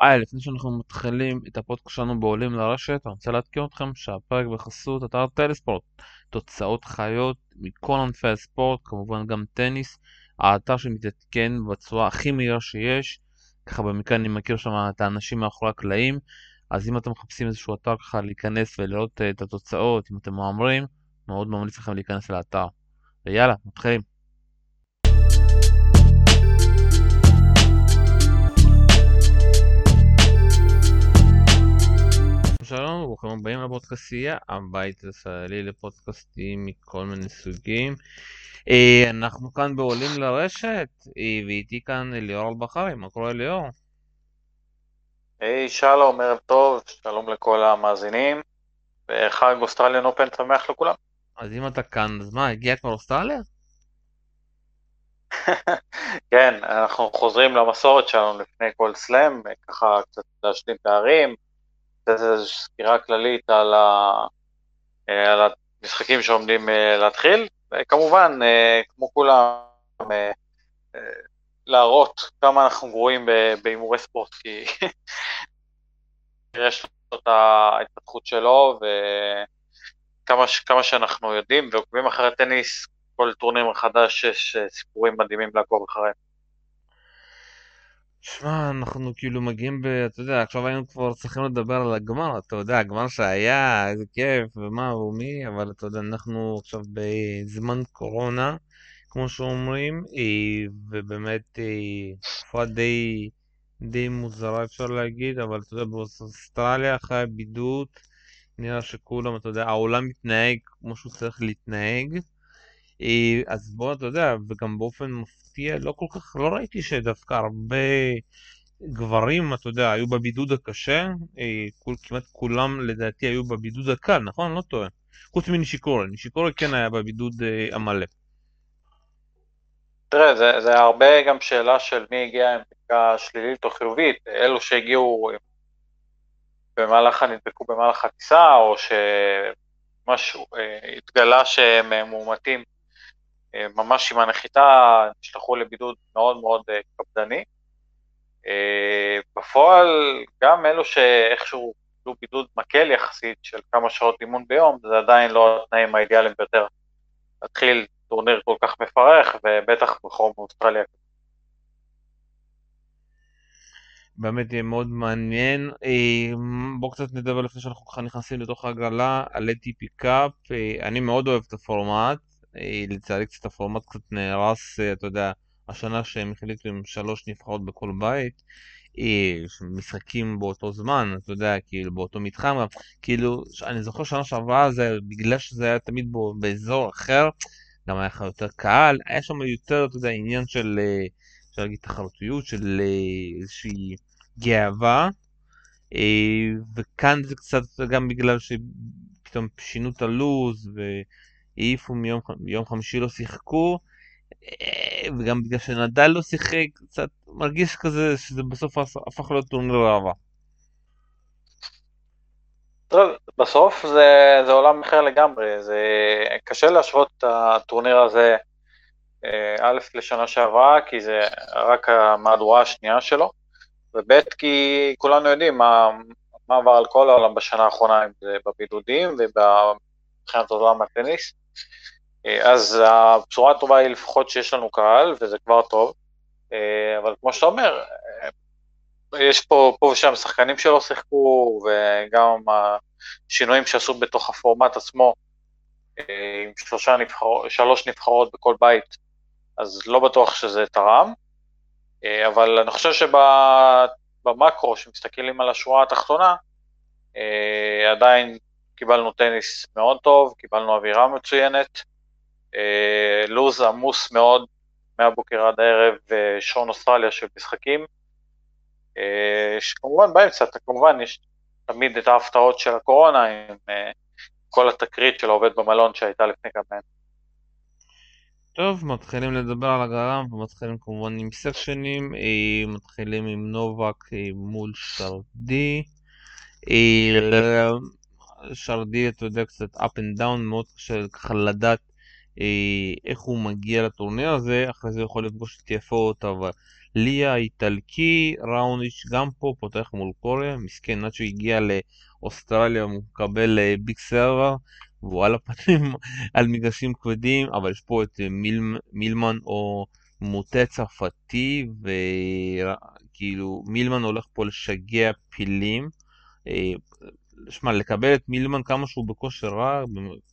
היי, לפני שאנחנו מתחילים את הפודקאסט שלנו בעולים לרשת, אני רוצה לעדכן אתכם שהפרק בחסות אתר טלספורט. תוצאות חיות מכל ענפי הספורט, כמובן גם טניס, האתר שמתעדכן בצורה הכי מהירה שיש. ככה במקרה אני מכיר שם את האנשים מאחורי הקלעים, אז אם אתם מחפשים איזשהו אתר ככה להיכנס ולראות את התוצאות, אם אתם מהמרים, מאוד ממליץ לכם להיכנס לאתר. ויאללה, מתחילים. שלום וברוכים הבאים לפודקאסטייה, הבית הישראלי לפודקאסטים מכל מיני סוגים. אה, אנחנו כאן בעולים לרשת, אה, ואיתי כאן ליאור אלבחרי, מה קורה ליאור? היי שלום, ערב טוב, שלום לכל המאזינים, וחג אוסטרליאן אופן שמח לכולם. אז אם אתה כאן, אז מה, הגיע כבר אוסטרליה? כן, אנחנו חוזרים למסורת שלנו לפני כל סלאם, ככה קצת להשלים פערים, לתת איזושהי סקירה כללית על, ה, אה, על המשחקים שעומדים אה, להתחיל, וכמובן, אה, כמו כולם, להראות כמה אנחנו גרועים בהימורי ספורט, כי יש לו את ההתפתחות שלו, וכמה שאנחנו יודעים ועוקבים אחרי טניס, כל טורניר מחדש יש סיפורים מדהימים לעקוב אחריהם. שמע, אנחנו כאילו מגיעים ב... אתה יודע, עכשיו היינו כבר צריכים לדבר על הגמר, אתה יודע, הגמר שהיה, איזה כיף, ומה ומי, אבל אתה יודע, אנחנו עכשיו בזמן קורונה, כמו שאומרים, אה, ובאמת אה, תקופה די, די מוזרה אפשר להגיד, אבל אתה יודע, באוסטרליה אחרי הבידוד, נראה שכולם, אתה יודע, העולם מתנהג כמו שהוא צריך להתנהג. אה, אז בוא, אתה יודע, וגם באופן מפתיע, לא כל כך, לא ראיתי שדווקא הרבה גברים, אתה יודע, היו בבידוד הקשה, אה, כול, כמעט כולם לדעתי היו בבידוד הקל, נכון? לא טועה. חוץ מנישיקורי, נישיקורי כן היה בבידוד אה, המלא. תראה, זה, זה הרבה גם שאלה של מי הגיע עם בדיקה שלילית או חיובית, אלו שהגיעו במהלך הנדבקו במהלך הטיסה, או שמשהו התגלה שהם מאומתים אה, ממש עם הנחיתה נשלחו לבידוד מאוד מאוד אה, קפדני. אה, בפועל, גם אלו שאיכשהו קיבלו בידוד מקל יחסית של כמה שעות אימון ביום, זה עדיין לא התנאים האידיאליים ביותר להתחיל טורניר כל כך מפרך, ובטח בחום באוסטרליה. באמת יהיה מאוד מעניין. בואו קצת נדבר לפני שאנחנו ככה נכנסים לתוך ההגרלה על ATP קאפ. אני מאוד אוהב את הפורמט. אה, לצערי קצת הפורמט קצת נהרס, אה, אתה יודע, השנה שהם החליטו עם שלוש נבחרות בכל בית, אה, משחקים באותו זמן, אתה יודע, כאילו באותו מתחם, כאילו, אני זוכר שנה שעברה זה בגלל שזה היה תמיד בו, באזור אחר, גם היה לך יותר קהל, היה שם יותר, אתה יודע, עניין של, אפשר להגיד תחרותיות, של איזושהי גאווה, וכאן זה קצת גם בגלל שפתאום שינו את הלו"ז, העיפו מיום, מיום חמישי לא שיחקו, אה, וגם בגלל שנדל לא שיחק, קצת מרגיש כזה שזה בסוף הפך להיות טורניר ראווה. טוב, בסוף זה, זה עולם אחר לגמרי, זה קשה להשוות את הטורניר הזה אה, א' לשנה שעברה, כי זה רק המהדורה השנייה שלו, וב' כי כולנו יודעים מה, מה עבר על כל העולם בשנה האחרונה, אם זה בבידודים ובבחינת עולם הטניס. אה, אז הבשורה הטובה היא לפחות שיש לנו קהל, וזה כבר טוב, אה, אבל כמו שאתה אומר, אה, יש פה, פה ושם שחקנים שלא שיחקו, וגם השינויים שעשו בתוך הפורמט עצמו, עם שלושה נבחרות, שלוש נבחרות בכל בית, אז לא בטוח שזה תרם, אבל אני חושב שבמקרו, שמסתכלים על השורה התחתונה, עדיין קיבלנו טניס מאוד טוב, קיבלנו אווירה מצוינת, אה, לו"ז עמוס מאוד מהבוקר עד הערב, שעון אוסטרליה של משחקים, אה, שכמובן באמצע, כמובן יש תמיד את ההפתעות של הקורונה, עם אה, כל התקרית של העובד במלון שהייתה לפני כמה ימים. טוב, מתחילים לדבר על הגרם ומתחילים כמובן עם סקשנים, מתחילים עם נובק מול שרדי. שרדי, אתה יודע, קצת up and down, מאוד קשה ככה לדעת אה, איך הוא מגיע לטורניר הזה, אחרי זה הוא יכול לפגוש את יפות, אבל ליה איטלקי, ראוניץ' גם פה פותח מול קוריאה, מסכן עד שהוא הגיע לאוסטרליה הוא מקבל big server והוא על הפנים על מגרשים כבדים, אבל יש פה את מיל, מילמן או מוטה צרפתי וכאילו מילמן הולך פה לשגע פילים. שמע, לקבל את מילמן כמה שהוא בכושר רע,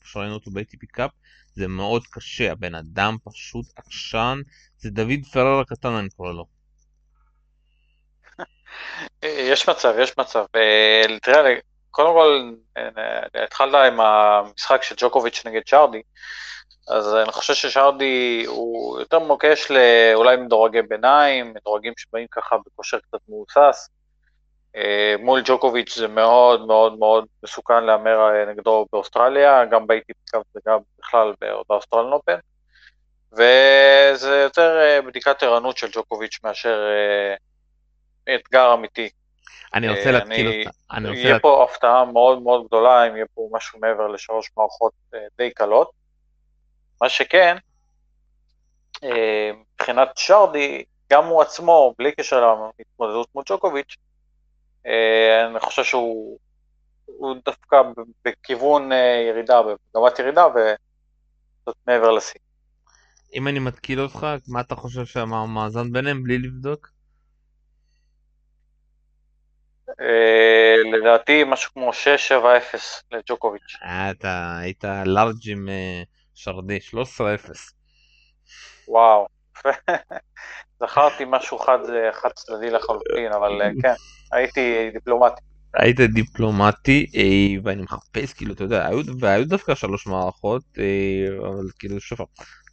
שראינו אותו ב-ATP Cup, זה מאוד קשה, הבן אדם פשוט עקשן, זה דוד פרר הקטן אני קורא לו. יש מצב, יש מצב. אה, תראה, קודם כל, אה, התחלת עם המשחק של ג'וקוביץ' נגד שרדי, אז אני חושב ששרדי הוא יותר מוקש לאולי מדורגי ביניים, מדורגים שבאים ככה בכושר קצת מאוסס. אה, מול ג'וקוביץ' זה מאוד מאוד מאוד מסוכן להמר נגדו באוסטרליה, גם ב-ATP וגם בכלל באוסטרלן אופן, וזה יותר אה, בדיקת ערנות של ג'וקוביץ' מאשר אה, אתגר אמיתי. אני רוצה להתקיל אותה. יהיה לה... פה הפתעה מאוד מאוד גדולה אם יהיה פה משהו מעבר לשלוש מערכות די קלות. מה שכן, מבחינת שרדי, גם הוא עצמו, בלי קשר להתמודדות מול ג'וקוביץ', אה, אני חושב שהוא דווקא בכיוון אה, ירידה, במגמת ירידה, וזאת מעבר לשיא. אם אני מתקיל אותך, מה אתה חושב שהמאזן ביניהם בלי לבדוק? אה, לדעתי משהו כמו 6-7-0 לג'וקוביץ'. אתה היית לארג' עם שרדי, 13-0. וואו, זכרתי משהו חד צדדי לחלוטין, אבל כן, הייתי דיפלומטי. היית דיפלומטי אה, ואני מחפש כאילו אתה יודע היו, והיו דווקא שלוש מערכות אה, אבל כאילו שוב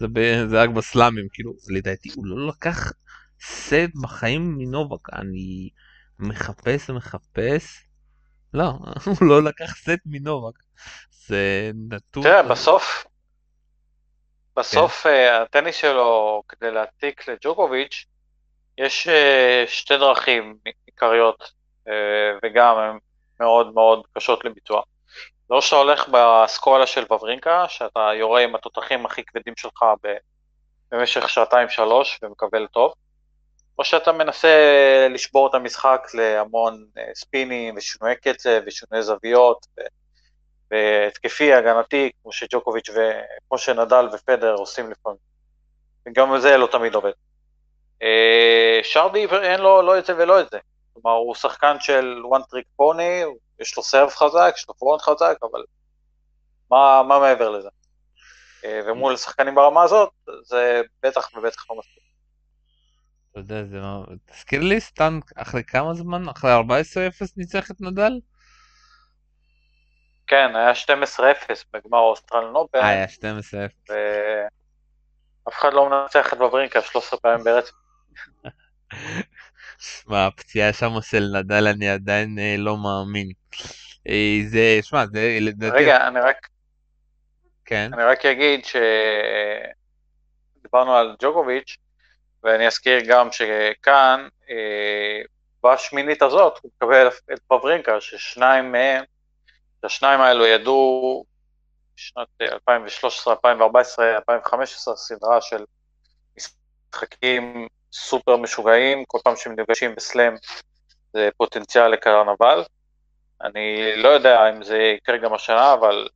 זה, זה רק בסלאמים כאילו לדעתי הוא לא לקח סט בחיים מנובק אני מחפש ומחפש לא הוא לא לקח סט מנובק זה נתון. תראה בסוף בסוף כן. הטניס שלו כדי להעתיק לג'וקוביץ' יש שתי דרכים עיקריות, אה, וגם הן מאוד מאוד קשות לביצוע. לא שאתה הולך באסכולה של וברינקה, שאתה יורה עם התותחים הכי כבדים שלך במשך שעתיים-שלוש ומקבל טוב, או שאתה מנסה לשבור את המשחק להמון אה, ספינים ושינויי קצב ושינויי זוויות והתקפי, הגנתי, כמו שג'וקוביץ' וכמו שנדל ופדר עושים לפעמים. וגם זה לא תמיד עובד. אה, שרדי אין לו לא את זה ולא את זה. כלומר, הוא שחקן של one trick pony, יש לו סרף חזק, יש לו פרונט חזק, אבל מה, מה מעבר לזה? אה, ומול שחקנים ברמה הזאת, זה בטח ובטח לא מספיק. אתה יודע, זה מה... תזכיר לי, סטן, אחרי כמה זמן? אחרי 14-0 ניצח את נדל? כן, היה 12-0 בגמר אוסטרל נובל. אה, היה 12-0. ואף אחד לא מנצח את בברינקה 13 פעמים ברצף. שמע, הפציעה שם של נדל אני עדיין אה, לא מאמין. אה, זה, שמע, זה לדעתי... רגע, אני רק... כן. אני רק אגיד שדיברנו על ג'וקוביץ', ואני אזכיר גם שכאן, אה, בשמינית הזאת, הוא מקבל את פברינקה, ששניים מהם, שהשניים האלו ידעו בשנת 2013, 2014, 2015, סדרה של משחקים סופר משוגעים, כל פעם שהם נפגשים בסלאם זה פוטנציאל לקרנבל. אני לא יודע אם זה יקרה גם השנה, אבל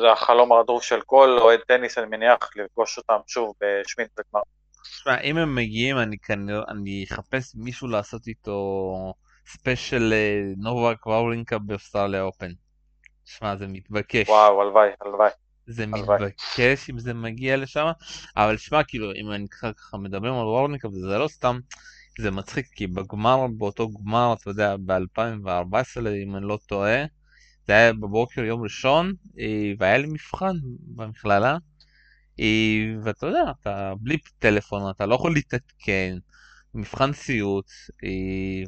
זה החלום הרדוף של כל אוהד טניס, אני מניח, לפגוש אותם שוב בשמינית וגמר. תשמע, אם הם מגיעים, אני כנראה, אני אחפש מישהו לעשות איתו ספיישל נובק ואורינקה באוסטרליה אופן. תשמע, זה מתבקש. וואו, הלוואי, הלוואי. זה מתבקש אם זה מגיע לשם, אבל שמע, כאילו, אם אני ככה מדברים על וורניקה, וזה לא סתם, זה מצחיק, כי בגמר, באותו גמר, אתה יודע, ב-2014, אם אני לא טועה, זה היה בבוקר יום ראשון, אה, והיה לי מבחן במכללה, אה, ואתה יודע, אתה בלי טלפון, אתה לא יכול להתעדכן, מבחן סיוט, אה,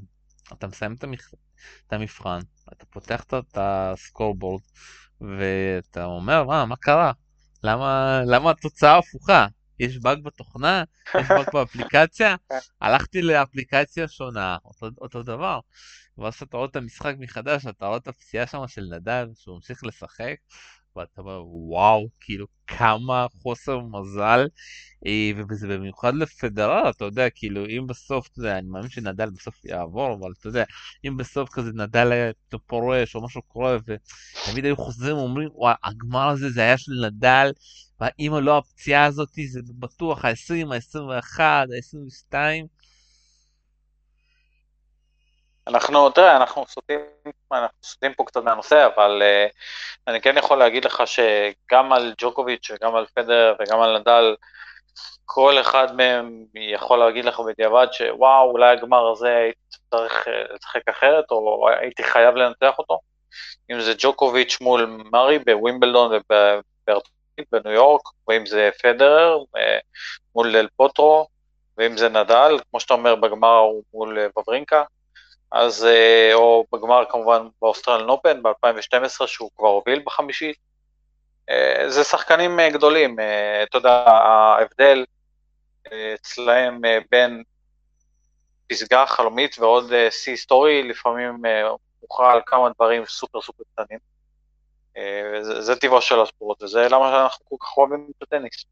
אתה מסיים את המבחן, אתה פותח את הסקורבורד, ואתה אומר, מה, מה קרה? למה, למה התוצאה הפוכה? יש באג בתוכנה? יש באג באפליקציה? הלכתי לאפליקציה שונה, אותו, אותו דבר. ואז אתה רואה את המשחק מחדש, אתה רואה את הפציעה שם של נדל, שהוא ממשיך לשחק, ואתה אומר וואו, כאילו כמה חוסר מזל, אה, וזה במיוחד לפדרל, אתה יודע, כאילו אם בסוף, אתה יודע, אני מאמין שנדל בסוף יעבור, אבל אתה יודע, אם בסוף כזה נדל היה פורש או משהו קורה, ותמיד היו חוזרים ואומרים, וואי, הגמר הזה זה היה של נדל, ואם לא הפציעה הזאת, זה בטוח ה-20, ה-21, ה-22. אנחנו, תראה, אנחנו סוטים, אנחנו סוטים פה קצת מהנושא, אבל uh, אני כן יכול להגיד לך שגם על ג'וקוביץ' וגם על פדר וגם על נדל, כל אחד מהם יכול להגיד לך בדיעבד שוואו, אולי הגמר הזה הייתי צריך אה, לשחק אחרת, או הייתי חייב לנצח אותו. אם זה ג'וקוביץ' מול מארי בווימבלדון ובארצות בניו יורק, ואם זה פדרר אה, מול אל פוטרו, ואם זה נדל, כמו שאתה אומר, בגמר מול וברינקה. אז, אה, או בגמר כמובן באוסטרלן אופן ב-2012, שהוא כבר הוביל בחמישית. אה, זה שחקנים אה, גדולים, אתה יודע, ההבדל אצלהם בין פסגה חלומית ועוד שיא היסטורי, לפעמים מוכרע על כמה דברים סופר סופר קטנים. זה, טבעו של הספורט, וזה למה אנחנו כל כך אוהבים את הטניס.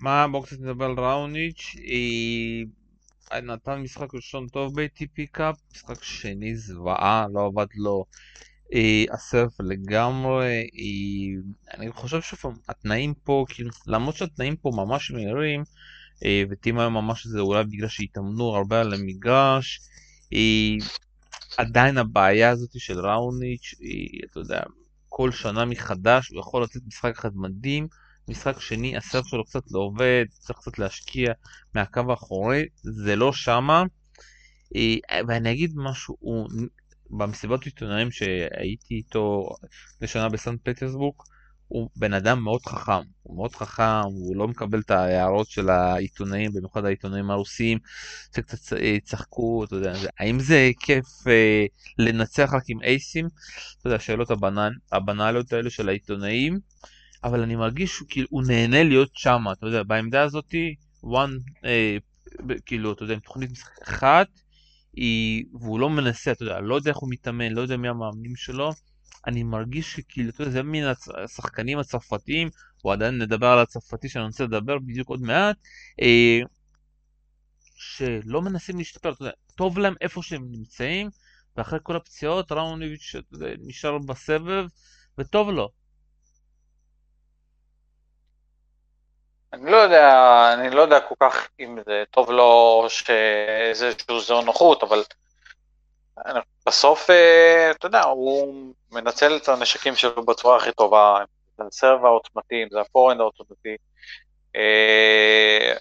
מה, בואו קצת נדבר על ראוניץ'. נתן משחק ראשון טוב ב-ATP קאפ, משחק שני זוועה, לא עבד לו אה, הסרף לגמרי. אה, אני חושב שהתנאים פה, כאילו, למרות שהתנאים פה ממש מהירים, אה, וטים היום ממש זה אולי בגלל שהתאמנו הרבה על המגרש, אה, עדיין הבעיה הזאת של ראוניץ', אתה יודע, כל שנה מחדש הוא יכול לתת משחק אחד מדהים. משחק שני, הסרף שלו קצת לא עובד, צריך קצת להשקיע מהקו האחורי, זה לא שמה. אה, ואני אגיד משהו, הוא, במסיבת עיתונאים שהייתי איתו לשנה בסנט פטרסבורג, הוא בן אדם מאוד חכם, הוא מאוד חכם, הוא לא מקבל את ההערות של העיתונאים, במיוחד העיתונאים הרוסים, שקצת אה, צחקו, אתה יודע, האם זה כיף אה, לנצח רק עם אייסים? אתה יודע, השאלות הבנ... הבנאליות האלה של העיתונאים. אבל אני מרגיש שהוא כאילו, הוא נהנה להיות שם, אתה יודע, בעמדה הזאתי, one, אה, כאילו, אתה יודע, עם תוכנית משחק אחת, היא, והוא לא מנסה, אתה יודע, לא יודע איך הוא מתאמן, לא יודע מי המאמנים שלו, אני מרגיש שכאילו, אתה יודע, זה מן השחקנים הצרפתיים, או עדיין נדבר על הצרפתי שאני רוצה לדבר בדיוק עוד מעט, אה, שלא מנסים להשתפר, אתה יודע, טוב להם איפה שהם נמצאים, ואחרי כל הפציעות, ראוניביץ' נשאר בסבב, וטוב לו. אני לא יודע, אני לא יודע כל כך אם זה טוב לו שזה איזשהו נוחות, אבל בסוף, אה, אתה יודע, הוא מנצל את הנשקים שלו בצורה הכי טובה, זה הסרב העוצמתי, זה הפורנד העוצמתי. אה,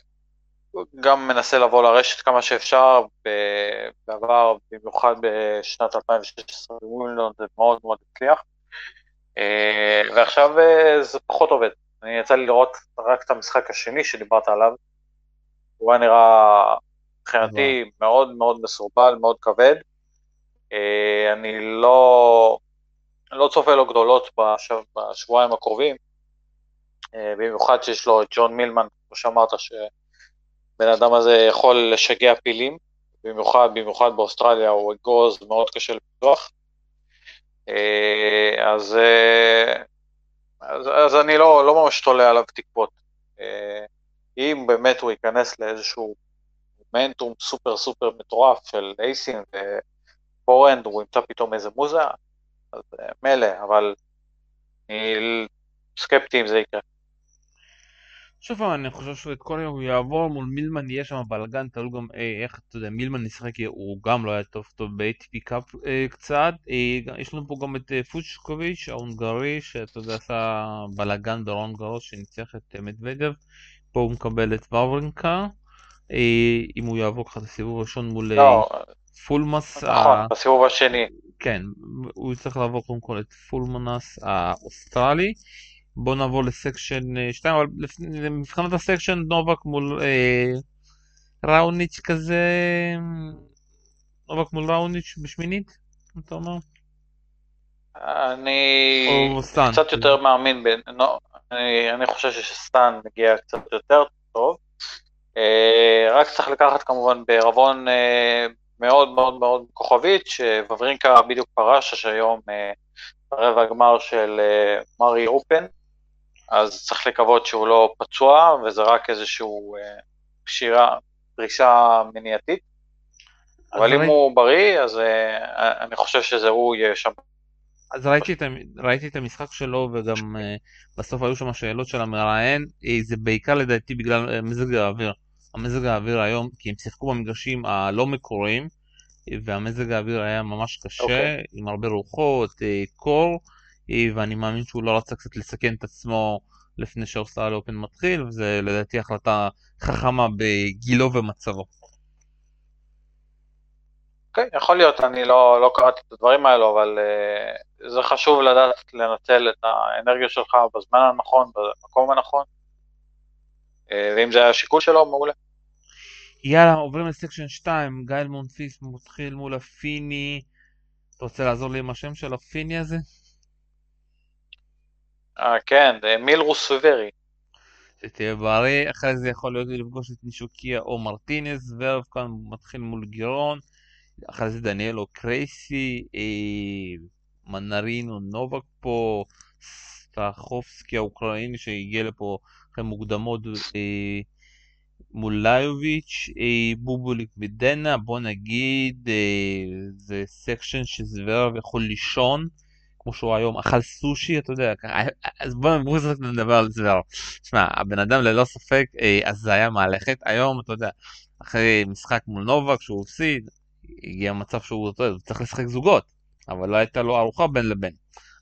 גם מנסה לבוא לרשת כמה שאפשר, בעבר, במיוחד בשנת 2016 בווילדון זה מאוד מאוד הצליח, אה, ועכשיו זה פחות עובד. אני יצא לי לראות רק את המשחק השני שדיברת עליו. הוא היה נראה מבחינתי מאוד מאוד מסורבל, מאוד כבד. אה, אני לא, לא צופה לו גדולות בשב, בשבועיים הקרובים, אה, במיוחד שיש לו את ג'ון מילמן, כמו שאמרת, שבן אדם הזה יכול לשגע פילים, במיוחד, במיוחד באוסטרליה הוא אגוז מאוד קשה לפיתוח. אה, אז אז, אז אני לא, לא ממש תולה עליו תקוות. אה, אם באמת הוא ייכנס לאיזשהו מומנטום סופר סופר מטורף של אייסים ו forehand, הוא ימצא פתאום איזה מוזה, אז אה, מילא, אבל אני סקפטי אם זה יקרה. שוב פעם, אני חושב שאת כל היום הוא יעבור מול מילמן, יהיה שם בלאגן, תלוי גם אה, איך, אתה יודע, מילמן נשחק, הוא גם לא היה טוב טוב ב-ATP Cup אה, קצת. אה, יש לנו פה גם את אה, פוצ'וביץ' ההונגרי, שאתה יודע, עשה בלאגן ברולאן גארוס, שניצח את אה, מדוודב. פה הוא מקבל את וורינקה. אה, אם הוא יעבור ככה את הסיבוב הראשון מול לא, פולמנס. נכון, ה... בסיבוב השני. כן, הוא צריך לעבור קודם כל את פולמנס האוסטרלי. בוא נעבור ל section 2, אה, אבל מבחינת ה section נובק מול אה, ראוניץ' כזה, נובק מול ראוניץ' בשמינית, אתה אומר? אני קצת יותר מאמין, ב... אני, אני חושב שסטן מגיע קצת יותר טוב, אה, רק צריך לקחת כמובן בערבון אה, מאוד מאוד מאוד כוכבית, שוורינקה בדיוק פרש, שהיום אה, ברבע הגמר של אה, מרי אופן, אז צריך לקוות שהוא לא פצוע, וזה רק איזשהו אה, פשירה, פרישה מניעתית. אבל אם. הוא בריא, אז אה, אני חושב שזה הוא יהיה שם. אז ראיתי את, ראיתי את המשחק שלו וגם uh, בסוף היו שם שאלות של המראיין, זה בעיקר לדעתי בגלל מזג האוויר. המזג האוויר היום, כי הם שיחקו במגרשים הלא מקוריים, והמזג האוויר היה ממש קשה, okay. אוקיי. עם הרבה רוחות, קור, ואני מאמין שהוא לא רצה קצת לסכן את עצמו לפני שאוסטרליה אופן מתחיל, וזה לדעתי החלטה חכמה בגילו ומצבו. אוקיי, okay, יכול להיות, אני לא, לא קראתי את הדברים האלו, אבל uh, זה חשוב לדעת לנצל את האנרגיה שלך בזמן הנכון, במקום הנכון, uh, ואם זה היה השיקול שלו, מעולה. יאללה, עוברים לסקשן 2, גייל מונפיס מתחיל מול הפיני. אתה רוצה לעזור לי עם השם של הפיני הזה? אה, כן, מילרוס סווברי. שתהיה בריא, אחרי זה יכול להיות לפגוש את נישוקיה או מרטינס, ורב כאן מתחיל מול גירון, אחרי זה דניאלו קרייסי, אה, מנרינו נובק פה, סטחובסקי האוקראיני שהגיע לפה אחרי מוקדמות אה, מול ליוביץ', אה, בובוליק ודנה, בוא נגיד, אה, זה סקשן שזוורב יכול לישון. כמו שהוא היום אכל סושי, אתה יודע, אז בואו נדבר על זה. תשמע, הבן אדם ללא ספק, אה, אז זה היה מהלכת. היום, אתה יודע, אחרי משחק מול נובה, כשהוא הפסיד, הגיע מצב שהוא צריך לשחק זוגות, אבל לא הייתה לו ארוחה בין לבין.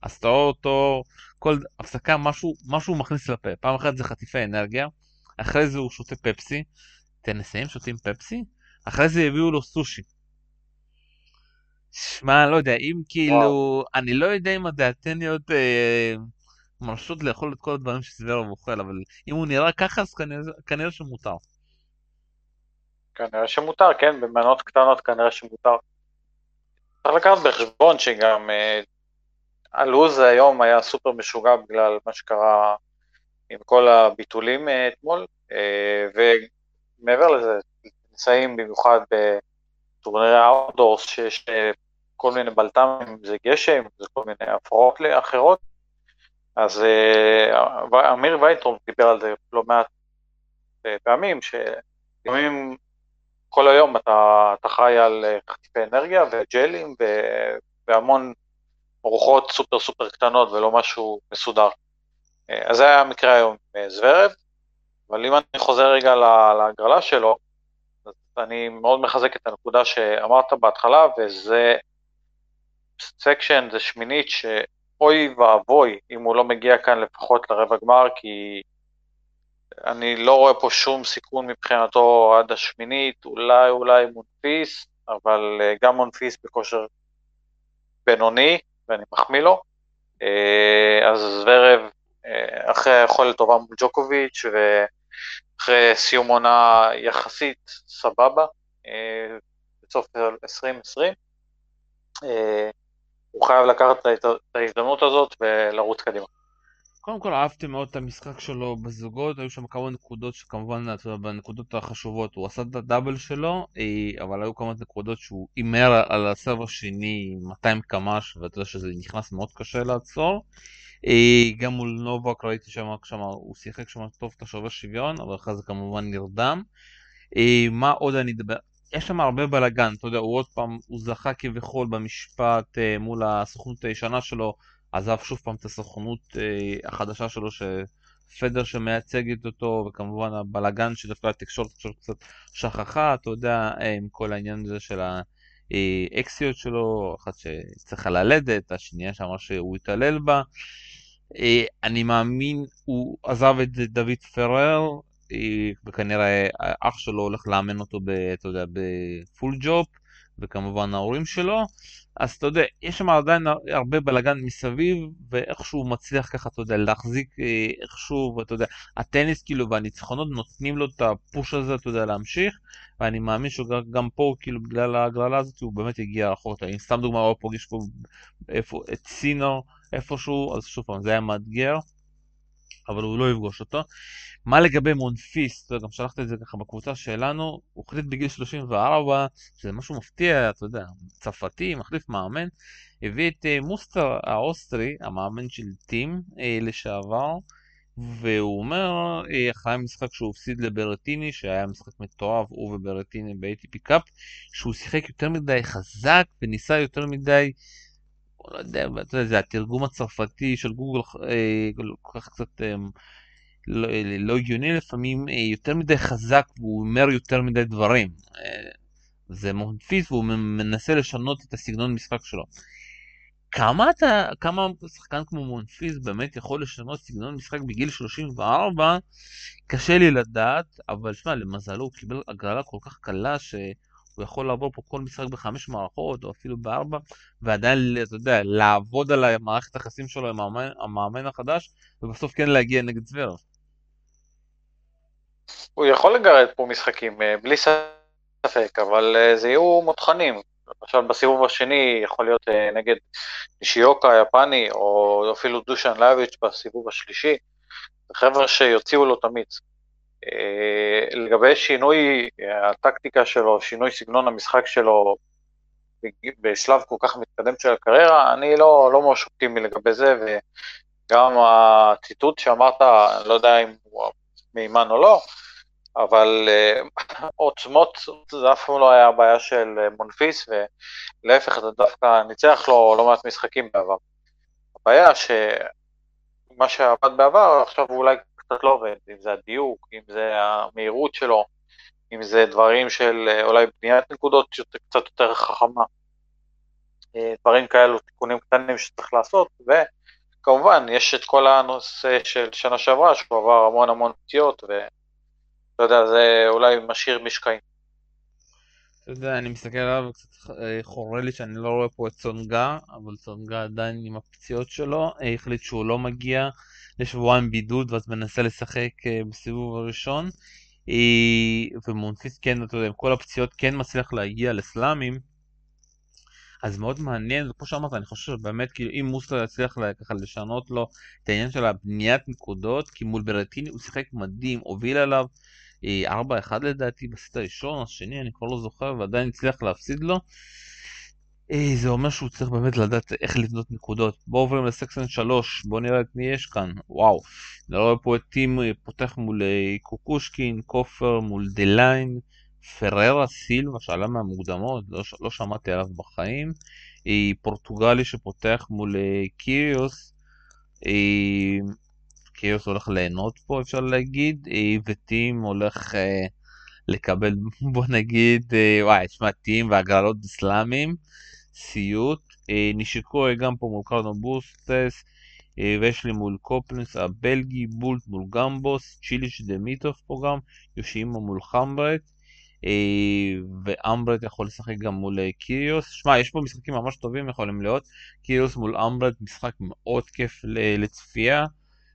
אז אתה רואה אותו, כל הפסקה משהו, משהו מכניס לפה. פעם אחת זה חטיפי אנרגיה, אחרי זה הוא שותה פפסי. טניסאים שותים פפסי? אחרי זה הביאו לו סושי. שמע, לא יודע, אם כאילו, וואו. אני לא יודע אם הדעתניות אה, מרשות לאכול את כל הדברים שסברוב אוכל, אבל אם הוא נראה ככה, אז כנראה, כנראה שמותר. כנראה שמותר, כן, במנות קטנות כנראה שמותר. צריך לקחת בחשבון שגם אה, הלו"ז היום היה סופר משוגע בגלל מה שקרה עם כל הביטולים אה, אתמול, אה, ומעבר לזה, נמצאים במיוחד בטורנירי האוטדורס שיש אה, כל מיני בלת"מים, אם זה גשם, זה כל מיני הפרעות אחרות, אז אמיר וייטרום דיבר על זה לא מעט פעמים, שימים כל היום אתה, אתה חי על חטיפי אנרגיה וג'לים והמון ארוחות סופר סופר קטנות ולא משהו מסודר. אז זה היה המקרה היום עם זוורב, אבל אם אני חוזר רגע להגרלה שלו, אז אני מאוד מחזק את הנקודה שאמרת בהתחלה, וזה section, זה שמינית שאוי ואבוי אם הוא לא מגיע כאן לפחות לרבע גמר, כי אני לא רואה פה שום סיכון מבחינתו עד השמינית, אולי אולי מונפיס, אבל אה, גם מונפיס בכושר בינוני, ואני מחמיא לו. אה, אז זוורב אה, אחרי היכולת טובה מול ג'וקוביץ' ואחרי סיום עונה יחסית סבבה אה, בסוף 2020. אה, הוא חייב לקחת את ההזדמנות הזאת ולרוץ קדימה. קודם כל אהבתי מאוד את המשחק שלו בזוגות, היו שם כמה נקודות שכמובן, בנקודות החשובות הוא עשה את הדאבל שלו, אבל היו כמה נקודות שהוא הימר על הסרב השני 200 קמ"ש, ואתה יודע שזה נכנס מאוד קשה לעצור. אה, גם מול נובק ראיתי שם, שם הוא שיחק שם טוב את השובר שוויון, אבל אחרי זה כמובן נרדם. אה, מה עוד אני אדבר? יש שם הרבה בלאגן, אתה יודע, הוא עוד פעם, הוא זכה כביכול במשפט אה, מול הסוכנות הישנה שלו, עזב שוב פעם את הסוכנות החדשה שלו, שפדר שמייצגת אותו, וכמובן הבלאגן שדווקא התקשורת קצת שכחה, אתה יודע, עם כל העניין הזה של האקסיות שלו, אחת שצריכה ללדת, השנייה שאמרה שהוא התעלל בה. אה, אני מאמין, הוא עזב את דוד פרר, אה, וכנראה אח שלו הולך לאמן אותו, ב, אתה יודע, בפול ג'ופ, וכמובן ההורים שלו. אז אתה יודע, יש שם עדיין הרבה בלאגן מסביב, ואיכשהו הוא מצליח ככה, אתה יודע, להחזיק אה, איכשהו, ואתה יודע, הטניס כאילו והניצחונות נותנים לו את ה push הזה, אתה יודע, להמשיך, ואני מאמין שגם פה, כאילו, בגלל ההגרלה הזאת, הוא באמת יגיע רחוק. אם סתם דוגמא, הוא פוגש פה איפה, את סינור איפשהו, אז שוב פעם, זה היה מאתגר. אבל הוא לא יפגוש אותו. מה לגבי מונפיס, גם שלחתי את זה ככה בקבוצה שלנו, הוא החליט בגיל 34, שזה משהו מפתיע, אתה יודע, צרפתי, מחליף מאמן, הביא את אה, מוסטר האוסטרי, המאמן של טים אה, לשעבר, והוא אומר, אה, אחרי המשחק שהוא הפסיד לברטיני, שהיה משחק מתועב, הוא וברטיני ב-ATP קאפ, שהוא שיחק יותר מדי חזק וניסה יותר מדי, לא יודע, אתה יודע, זה התרגום הצרפתי של גוגל, כל כך קצת לא, לא הגיוני לפעמים, יותר מדי חזק והוא אומר יותר מדי דברים. זה מונפיס והוא מנסה לשנות את הסגנון משחק שלו. כמה אתה, כמה שחקן כמו מונפיס באמת יכול לשנות סגנון משחק בגיל 34, קשה לי לדעת, אבל שמע, למזלו הוא קיבל הגרלה כל כך קלה שהוא יכול לעבור פה כל משחק בחמש מערכות, או אפילו בארבע, ועדיין, אתה יודע, לעבוד על המערכת היחסים שלו עם המאמן, המאמן החדש, ובסוף כן להגיע נגד צוורף. הוא יכול לגרד פה משחקים, אה, בלי ספק, אבל אה, זה יהיו מותחנים. למשל בסיבוב השני יכול להיות אה, נגד נישיוקה היפני, או אפילו דושן לאביץ' בסיבוב השלישי, חבר'ה שיוציאו לו את המיץ. אה, לגבי שינוי הטקטיקה שלו, שינוי סגנון המשחק שלו בשלב כל כך מתקדם של הקריירה, אני לא, לא ממש אופטימי לגבי זה, וגם הציטוט שאמרת, אני לא יודע אם הוא מהימן או לא, אבל uh, עוצמות זה אף פעם לא היה הבעיה של מונפיס, ולהפך זה דווקא ניצח לו לא מעט משחקים בעבר. הבעיה שמה שעבד בעבר עכשיו הוא אולי קצת לא עובד, אם זה הדיוק, אם זה המהירות שלו, אם זה דברים של uh, אולי בניית נקודות קצת יותר חכמה. Uh, דברים כאלו, תיקונים קטנים שצריך לעשות, וכמובן יש את כל הנושא של שנה שעברה, שהוא עבר המון המון פציעות, ו... לא יודע, זה אולי משאיר משקעים. אתה יודע, אני מסתכל עליו וקצת אה, חורה לי שאני לא רואה פה את צונגה, אבל צונגה עדיין עם הפציעות שלו, אה, החליט שהוא לא מגיע לשבועיים בידוד ואז מנסה לשחק אה, בסיבוב הראשון. ומונפיס כן, אתה יודע, עם כל הפציעות כן מצליח להגיע לסלאמים. אז מאוד מעניין, וכמו שאמרת, אני חושב שבאמת, כאילו, אם מוסטר יצליח ככה לשנות לו את העניין של הבניית נקודות, כי מול ברטיני הוא שיחק מדהים, הוביל עליו, 4-1 אה, לדעתי בסט הראשון, השני, אני כבר לא זוכר, ועדיין הצליח להפסיד לו. אה, זה אומר שהוא צריך באמת לדעת איך לבנות נקודות. בואו עוברים לסקסן 3, בואו נראה את מי יש כאן. וואו, אני רואה פה את טים אה, פותח מול קוקושקין, קופפר מול דליין, פריירה סילבה שעלה מהמוקדמות, לא, לא שמעתי עליו בחיים. פורטוגלי שפותח מול קיריוס. קיוס הולך ליהנות פה אפשר להגיד, אה, וטים הולך אה, לקבל בוא נגיד, אה, וואי, תשמע, טים והגרלות אסלאמיים, סיוט, נשיקוי גם פה מול קרדון בוסטס, ויש לי מול קופלנס הבלגי, בולט מול גמבוס, צ'יליש דמיטוף פה גם, יושימה מול חמברט, והומברט יכול לשחק גם מול קיריוס. שמע, יש פה משחקים ממש טובים יכולים להיות, קיריוס מול הומברט, משחק מאוד כיף לצפייה.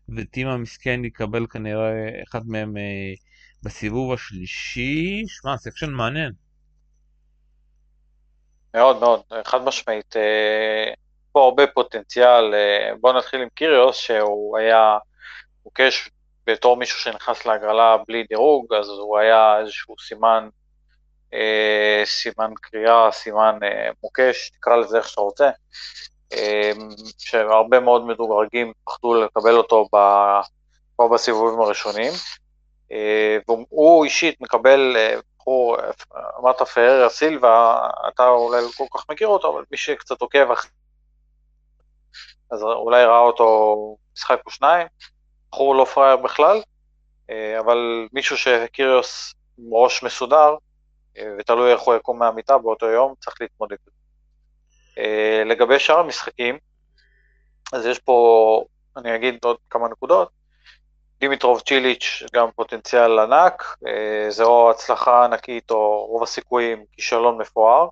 וטים המסכן יקבל כנראה אחד מהם אה, בסיבוב השלישי. שמע, section מעניין. מאוד מאוד, חד משמעית. אה, פה הרבה פוטנציאל. אה, בואו נתחיל עם קיריוס, שהוא היה מוקש בתור מישהו שנכנס להגרלה בלי דירוג, אז הוא היה איזשהו סימן, אה, סימן קריאה, סימן מוקש, תקרא לזה איך שאתה רוצה. שהרבה מאוד מדורגים פחדו לקבל אותו כבר בסיבובים הראשונים. והוא אישית מקבל, אה, בחור, אמרת פררה סילבה, אתה אולי לא כל כך מכיר אותו, אבל מי שקצת עוקב אז אולי ראה אותו משחק או שניים, בחור לא פראייר בכלל, אה, אבל מישהו שקיריוס עם ראש מסודר, ותלוי איך הוא יקום מהמיטה באותו יום, צריך להתמודד. אה, לגבי שאר המשחקים, אז יש פה, אני אגיד עוד כמה נקודות. דימיטרוב צ'יליץ' גם פוטנציאל ענק, אה, זה או הצלחה ענקית או רוב הסיכויים כישלון מפואר.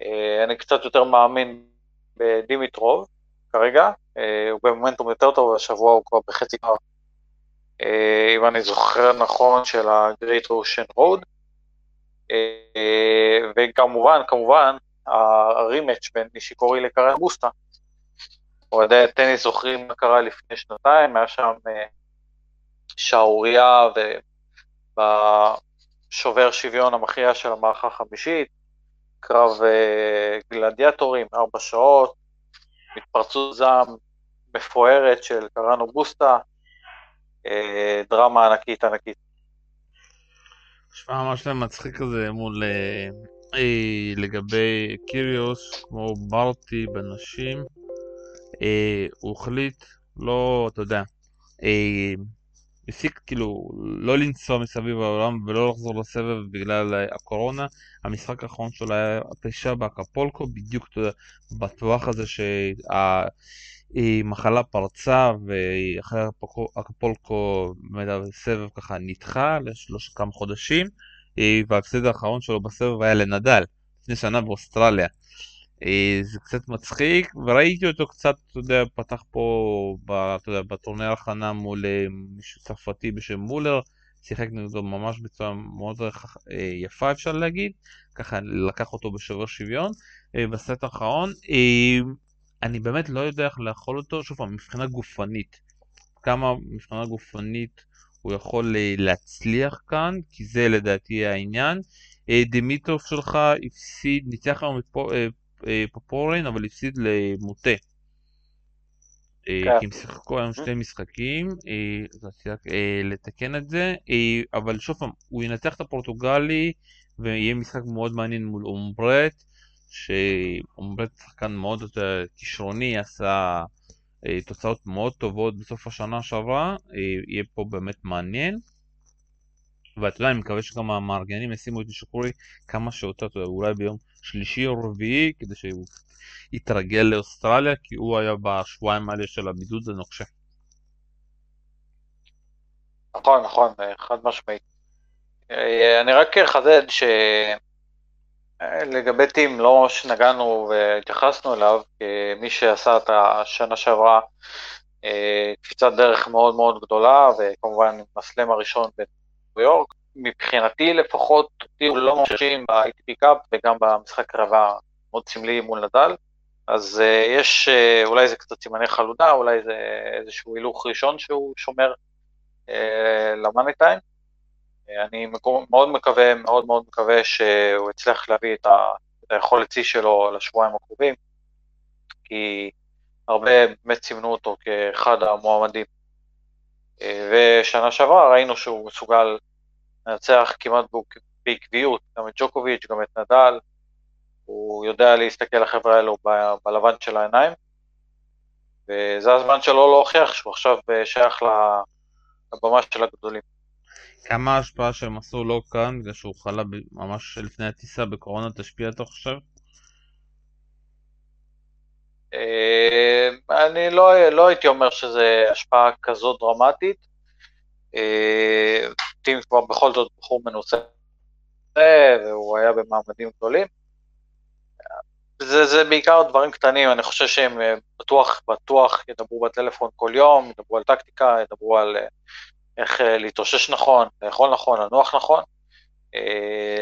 אה, אני קצת יותר מאמין בדימיטרוב כרגע, הוא במומנטום יותר טוב, השבוע הוא כבר בחצי גמר, אם אני זוכר נכון, של ה-Great Ocean Road. וכמובן, כמובן, הרימץ' בין נישיקורי לקרן בוסטה. אוהדי הטניס זוכרים מה קרה לפני שנתיים, היה שם שערורייה ובשובר שוויון המכריע של המערכה החמישית, קרב גלדיאטורים, ארבע שעות, התפרצות זעם מפוארת של קראנו בוסטה, אה, דרמה ענקית ענקית. נשמע ממש מצחיק כזה מול אה, אה, לגבי קיריוס, כמו ברטי בנשים, אה, הוא החליט לא, אתה יודע, אה, הפסיק כאילו לא לנסוע מסביב העולם ולא לחזור לסבב בגלל הקורונה. המשחק האחרון שלו היה הפלישה באקפולקו, בדיוק בטווח הזה שהמחלה פרצה ואחרי אקפולקו הסבב ככה נדחה לשלוש כמה חודשים וההפסד האחרון שלו בסבב היה לנדל לפני שנה באוסטרליה. אה, זה קצת מצחיק, וראיתי אותו קצת, אתה יודע, פתח פה, ב, אתה יודע, בטורניר הכנה מול אה, מישהו צרפתי בשם מולר, שיחק נגדו ממש בצורה מאוד אה, יפה אפשר להגיד, ככה לקח אותו בשובר שוויון. בסט האחרון, אני באמת לא יודע איך לאכול אותו, שוב פעם, מבחינה גופנית, כמה מבחינה גופנית הוא יכול להצליח כאן, כי זה לדעתי העניין. דמיטרוף שלך הפסיד, ניצח היום את פופורן, אבל הפסיד למוטה. אה, כן. כי הם שיחקו היום שני משחקים, אה, לתקן את זה, אבל שוב פעם, הוא ינצח את הפורטוגלי ויהיה משחק מאוד מעניין מול אומברט, שאומברט שחקן מאוד כישרוני, עשה תוצאות מאוד טובות בסוף השנה שעברה, יהיה פה באמת מעניין. ואתה יודע, אני מקווה שגם המארגנים ישימו את נשקורי כמה שיותר, אולי ביום שלישי או רביעי, כדי שהוא יתרגל לאוסטרליה, כי הוא היה בשבועיים האלה של הבידוד הנוקשה. נכון, נכון, חד משמעית. אה, אני רק אחדד שלגבי טים, לא שנגענו והתייחסנו אליו, כמי שעשה את השנה שעברה אה, קפיצת דרך מאוד מאוד גדולה, וכמובן עם הסלם הראשון בניו יורק, מבחינתי לפחות, אותי הוא לא מרשים ב-ITP קאפ וגם במשחק רבה מאוד סמלי מול נדל, אז uh, יש, uh, אולי זה קצת סימני חלודה, אולי זה איזשהו הילוך ראשון שהוא שומר uh, למאני טיים. Uh, אני מאוד מקווה, מאוד מאוד מקווה שהוא יצליח להביא את, ה, את היכולת שיא שלו לשבועיים הקרובים, כי הרבה באמת סימנו אותו כאחד המועמדים. Uh, ושנה שעברה ראינו שהוא מסוגל מנצח כמעט בעקביות, גם את ג'וקוביץ', גם את נדל, הוא יודע להסתכל לחבר'ה האלו בלבן של העיניים, וזה הזמן שלו להוכיח שהוא עכשיו אה, שייך לבמה של הגדולים. כמה ההשפעה שהם עשו לא כאן, בגלל שהוא חלה ממש לפני הטיסה בקורונה, תשפיע אתה חושב? אה, אני לא, לא הייתי אומר שזו השפעה כזאת דרמטית. אה, טים כבר בכל זאת בחור מנוסה, והוא היה במעמדים גדולים. זה, זה בעיקר דברים קטנים, אני חושב שהם אה, בטוח, בטוח ידברו בטלפון כל יום, ידברו על טקטיקה, ידברו על אה, איך להתאושש נכון, לאכול נכון, לנוח נכון.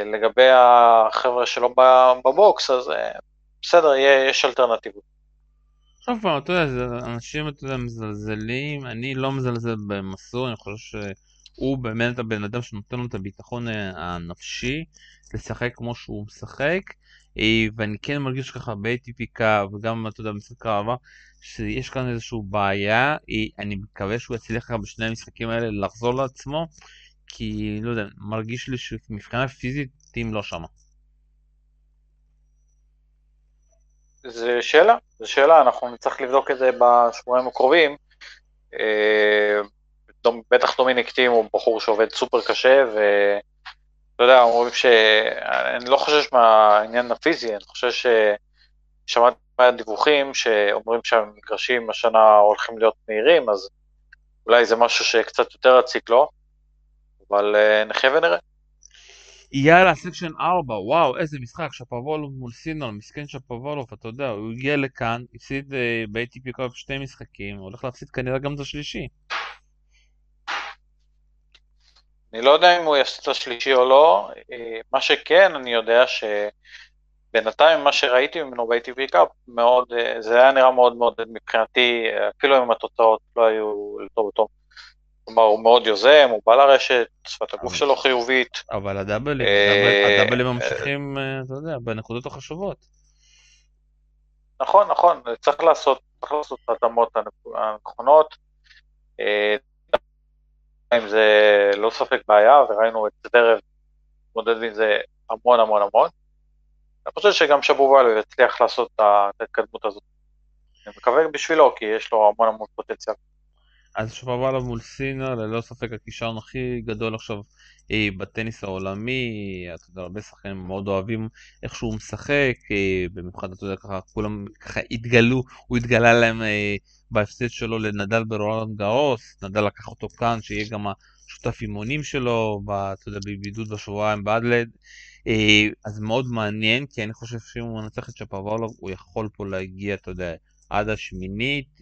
לגבי החבר'ה שלא בבוקס, אז בסדר, יש אלטרנטיבות. פעם, אתה יודע, אנשים, אתה יודע, מזלזלים, אני לא מזלזל במסור, אני חושב שהוא באמת הבן אדם שנותן לו את הביטחון אה, הנפשי לשחק כמו שהוא משחק, אה, ואני כן מרגיש ככה ב-ATP וגם, אתה יודע, במשחק העבר, שיש כאן איזושהי בעיה, אה, אני מקווה שהוא יצליח ככה בשני המשחקים האלה לחזור לעצמו, כי, לא יודע, מרגיש לי שמבחינה פיזית, טים לא שמה. זה שאלה, זו שאלה, אנחנו נצטרך לבדוק את זה בשבועיים הקרובים. בטח דומיניק טים הוא בחור שעובד סופר קשה, ואתה יודע, אומרים ש... אני לא חושש מהעניין הפיזי, אני חושב ש... שמעתי דיווחים שאומרים שהמגרשים השנה הולכים להיות מהירים, אז אולי זה משהו שקצת יותר יציק לו, אבל אה, נחיה ונראה. יאללה, section 4, וואו, איזה משחק, שפובלוב מול סינר, מסכן שפובלוב, אתה יודע, הוא הגיע לכאן, הפסיד אה, ב-ATP Cup שתי משחקים, הוא הולך להפסיד כנראה גם את השלישי. אני לא יודע אם הוא יפסיד את השלישי או לא, אה, מה שכן, אני יודע שבינתיים מה שראיתי ממנו ב-ATP קאפ, מאוד, אה, זה היה נראה מאוד מאוד מבחינתי, אפילו אם התוצאות לא היו לטוב וטוב. כלומר, הוא מאוד יוזם, הוא בא לרשת, שפת הגוף שלו חיובית. אבל הדאבלים, אה, הדאבל- הדאבלים ממשיכים, אתה יודע, בנקודות החשובות. נכון, נכון, צריך לעשות, צריך לעשות את ההתאמות הנכ- הנכונות. זה לא ספק בעיה, וראינו את זרב מתמודד עם זה המון המון המון. אני חושב שגם שבובל יצליח לעשות את ההתקדמות הזאת. אני מקווה בשבילו, כי יש לו המון המון פוטנציאל. אז שוואבאלוב מול סינר, ללא ספק הכישרון הכי גדול עכשיו בטניס העולמי, אתה יודע, הרבה שחקנים מאוד אוהבים איך שהוא משחק, אה, במיוחד, אתה יודע, ככה, כולם ככה התגלו, הוא התגלה להם אה, בהפסד שלו לנדל ברולנד גרוס, נדל לקח אותו כאן, שיהיה גם השותף אימונים שלו, אתה יודע, בבידוד בשבועיים באדלד. אה, אז מאוד מעניין, כי אני חושב שאם הוא מנצח את שפוואלוב, הוא יכול פה להגיע, אתה יודע, עד השמינית.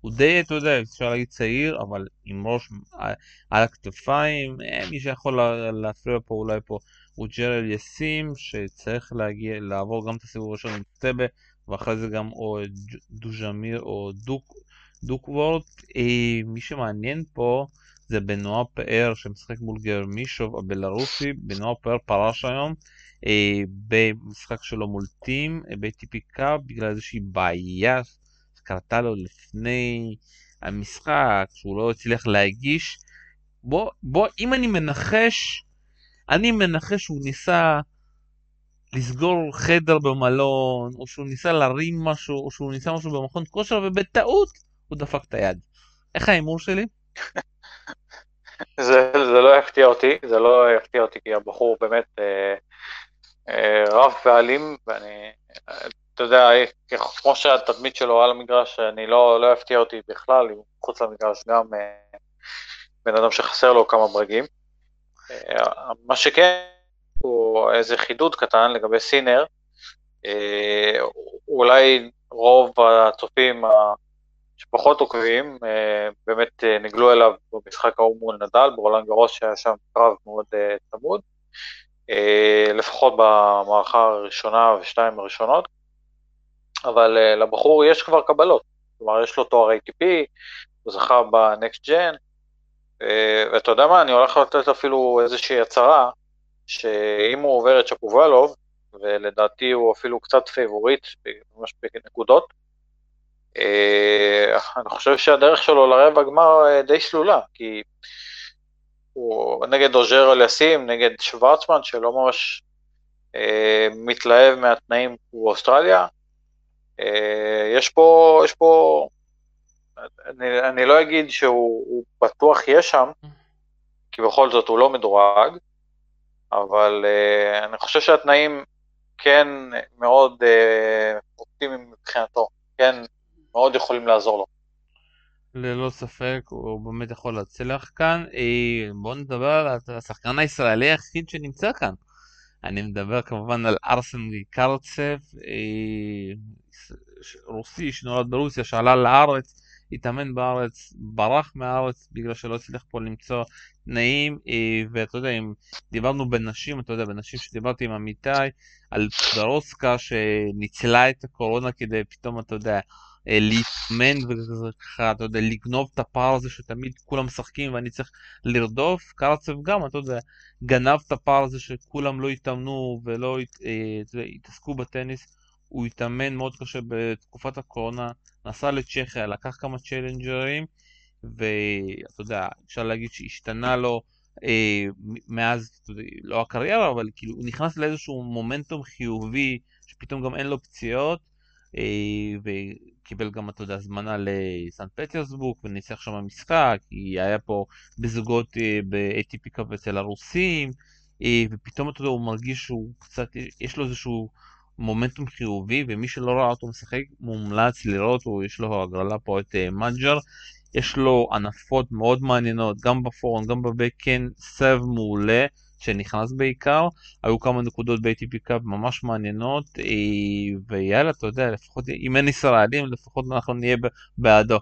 הוא די, אתה יודע, אפשר להגיד צעיר, אבל עם ראש על- הכתפיים. אה, מי שיכול לה- להפריע פה אולי פה הוא ג'רל יסים, שצריך להגיע, לעבור גם את הסיבוב הראשון עם טבה, ואחרי זה גם או דוז'מיר או דוק, דוקוורט. אה, מי שמעניין פה זה בנועה פאר שמשחק מול גרמישוב הבלארוסי. בנועה פאר פרש היום אה, במשחק שלו מול טים, אה, קאפ, בגלל איזושהי בעיה שקרתה לו לפני המשחק, שהוא לא הצליח להגיש. בוא, בוא, אם אני מנחש, אני מנחש שהוא ניסה לסגור חדר במלון, או שהוא ניסה להרים משהו, או שהוא ניסה משהו במכון כושר, ובטעות הוא דפק את היד. איך ההימור שלי? זה, זה לא יפתיע אותי, זה לא יפתיע אותי, כי הבחור באמת אה, אה, רב ואלים, ואני, אתה יודע, כמו שהתדמית שלו על המגרש, אני לא, לא יפתיע אותי בכלל, הוא מחוץ למגרש גם אה, בן אדם שחסר לו כמה ברגים. אה, מה שכן, הוא איזה חידוד קטן לגבי סינר, אה, אולי רוב הצופים שפחות עוקבים, אה, באמת אה, נגלו אליו במשחק ההוא מול נדל, ברולנד גרוס שהיה שם קרב מאוד אה, צמוד, אה, לפחות במערכה הראשונה ושתיים הראשונות, אבל אה, לבחור יש כבר קבלות, כלומר יש לו תואר ATP, הוא זכה ב Next Gen, ואתה יודע מה, אני הולך לתת אפילו איזושהי הצהרה, שאם הוא עובר את שפובלוב, ולדעתי הוא אפילו קצת פייבוריט, ממש בנקודות, אה, אני חושב שהדרך שלו לרבע הגמר אה, די סלולה, כי הוא נגד אוז'ה אליאסים, נגד שוורצמן, שלא ממש מתלהב מהתנאים באוסטרליה. אה, יש פה, יש פה, אני, אני לא אגיד שהוא הוא בטוח יהיה שם, כי בכל זאת הוא לא מדורג, אבל אה, אני חושב שהתנאים כן מאוד אה, אופטימיים מבחינתו, כן מאוד יכולים לעזור לו. ללא ספק, הוא באמת יכול להצליח כאן. בואו נדבר על השחקן הישראלי היחיד שנמצא כאן. אני מדבר כמובן על ארסן קרצב, רוסי שנולד ברוסיה, שעלה לארץ, התאמן בארץ, ברח מהארץ בגלל שלא הצליח פה למצוא תנאים, אה, ואתה יודע, אם דיברנו בנשים, אתה יודע, בנשים שדיברתי עם אמיתי, על פדרוסקה שניצלה את הקורונה כדי פתאום, אתה יודע, אה, להתאמן וככה, אתה יודע, לגנוב את הפער הזה שתמיד כולם משחקים ואני צריך לרדוף. קרצב גם, אתה יודע, גנב את הפער הזה שכולם לא התאמנו ולא אה, התעסקו בטניס. הוא התאמן מאוד קשה בתקופת הקורונה, נסע לצ'כיה, לקח כמה צ'לנג'רים, ואתה יודע, אפשר להגיד שהשתנה לו אה, מאז, יודע, לא הקריירה, אבל כאילו הוא נכנס לאיזשהו מומנטום חיובי, שפתאום גם אין לו פציעות, אה, וקיבל גם, אתה יודע, הזמנה לסן פטרסבורג, וניצח שם משחק, כי היה פה בזוגות אה, ב-ATP אצל הרוסים, אה, ופתאום, אתה יודע, הוא מרגיש שהוא קצת, יש לו איזשהו מומנטום חיובי, ומי שלא ראה אותו משחק, מומלץ לראות, הוא, יש לו הגרלה פה את אה, מג'ר. יש לו הנפות מאוד מעניינות, גם בפורום, גם בבקן, סב מעולה, שנכנס בעיקר. היו כמה נקודות ב-ATP קאפ ממש מעניינות, אה, ויאללה, אתה יודע, לפחות אם אין ישראלים, לפחות אנחנו נהיה בעדו.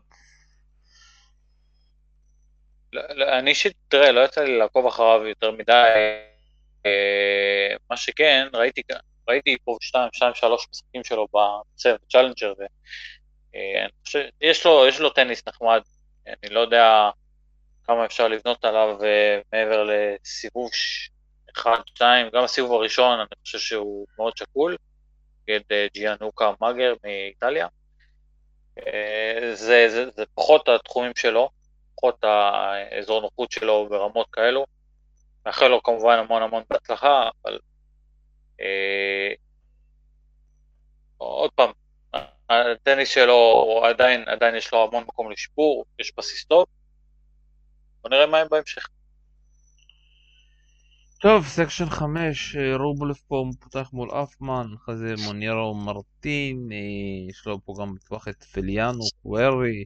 לא, לא, אני אישית, תראה, לא יצא לי לעקוב אחריו יותר מדי. אה, מה שכן, ראיתי, ראיתי פה שתיים, שתיים, שלוש משחקים שלו בסבב Challenger, ואני חושב, יש לו, לו טניס נחמד, אני לא יודע כמה אפשר לבנות עליו מעבר לסיבוב אחד, שתיים, גם הסיבוב הראשון, אני חושב שהוא מאוד שקול, נגד ג'יאנוקה מאגר מאיטליה. זה, זה, זה פחות התחומים שלו, פחות האזור נוחות שלו ברמות כאלו. מאחל לו כמובן המון המון בהצלחה, אבל אה, עוד פעם, הטניס שלו עדיין, עדיין יש לו המון מקום לשיפור, יש בסיס טוב. בוא נראה מה יהיה בהמשך. טוב, section 5, אה, רובלף פה פותח מול הנפמן, אחרי זה מונטיירו מרטין, אה, יש לו פה גם בטווח את פליסיאנו, קוורי.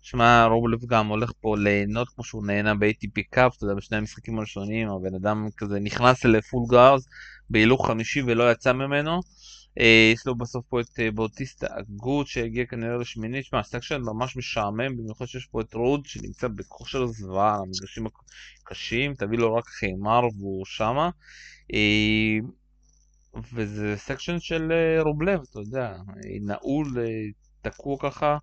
שמע, רובלף גם הולך פה ליהנות כמו שהוא נהנה ב-ATP Cup, אתה יודע, בשני המשחקים הראשונים, הבן אדם כזה נכנס ל full gas בהילוך חמישי ולא יצא ממנו. אה, יש לו בסוף פה את אה, באוטיסטה אגוט שהגיע כנראה לשמינית, שמע, section ממש משעמם, במיוחד שיש פה את רוד שנמצא בכושר זוועה המגרשים הקשים, תביא לו רק חימר והוא שמה. אה, וזה סקשן של רובלב, אתה יודע, נעול, תקוע ככה.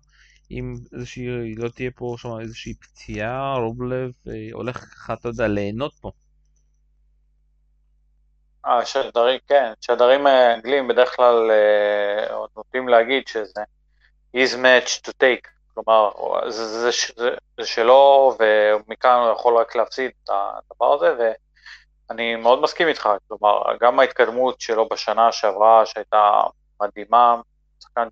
אם איזושהי, לא תהיה פה שם איזושהי פציעה, רובלב הולך ככה, אתה יודע, ליהנות פה. אה, שדרים, כן, שדרים האנגלים בדרך כלל אה, נוטים להגיד שזה is match to take, כלומר, זה, זה, זה, זה שלו, ומכאן הוא יכול רק להפסיד את הדבר הזה, ואני מאוד מסכים איתך, כלומר, גם ההתקדמות שלו בשנה שעברה, שהייתה מדהימה, שחקן,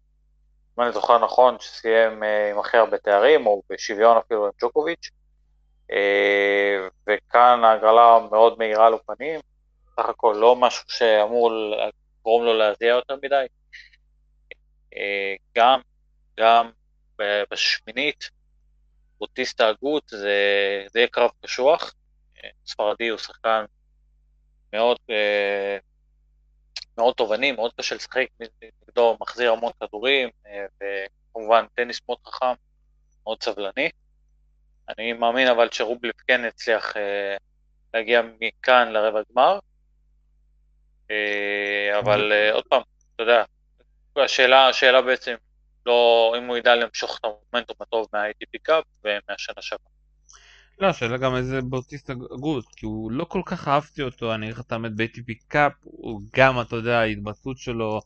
אם אני זוכר נכון, שסיים אה, עם הכי הרבה תארים, או בשוויון אפילו עם ג'וקוביץ', אה, וכאן ההגרלה מאוד מהירה לו פנים, סך הכל לא משהו שאמור לגרום לו להזיע יותר מדי. אה, גם, גם בשמינית, אוטיסטה הגות זה, זה יהיה קרב קשוח. ספרדי הוא שחקן מאוד, מאוד תובעני, מאוד קשה לשחק נגדו, מחזיר המון כדורים, וכמובן טניס מאוד חכם, מאוד סבלני. אני מאמין אבל שרובליף כן הצליח להגיע מכאן לרבע גמר, אה, אבל אה, עוד פעם, אתה יודע, השאלה, השאלה בעצם לא אם הוא ידע למשוך את המומנטום הטוב מה-ATP Cup ומהשנה שעברה. לא, השאלה גם איזה באוטיסטה אגוט, כי הוא לא כל כך אהבתי אותו, אני לך את ב-ATP Cup, הוא גם, אתה יודע, ההתבטאות שלו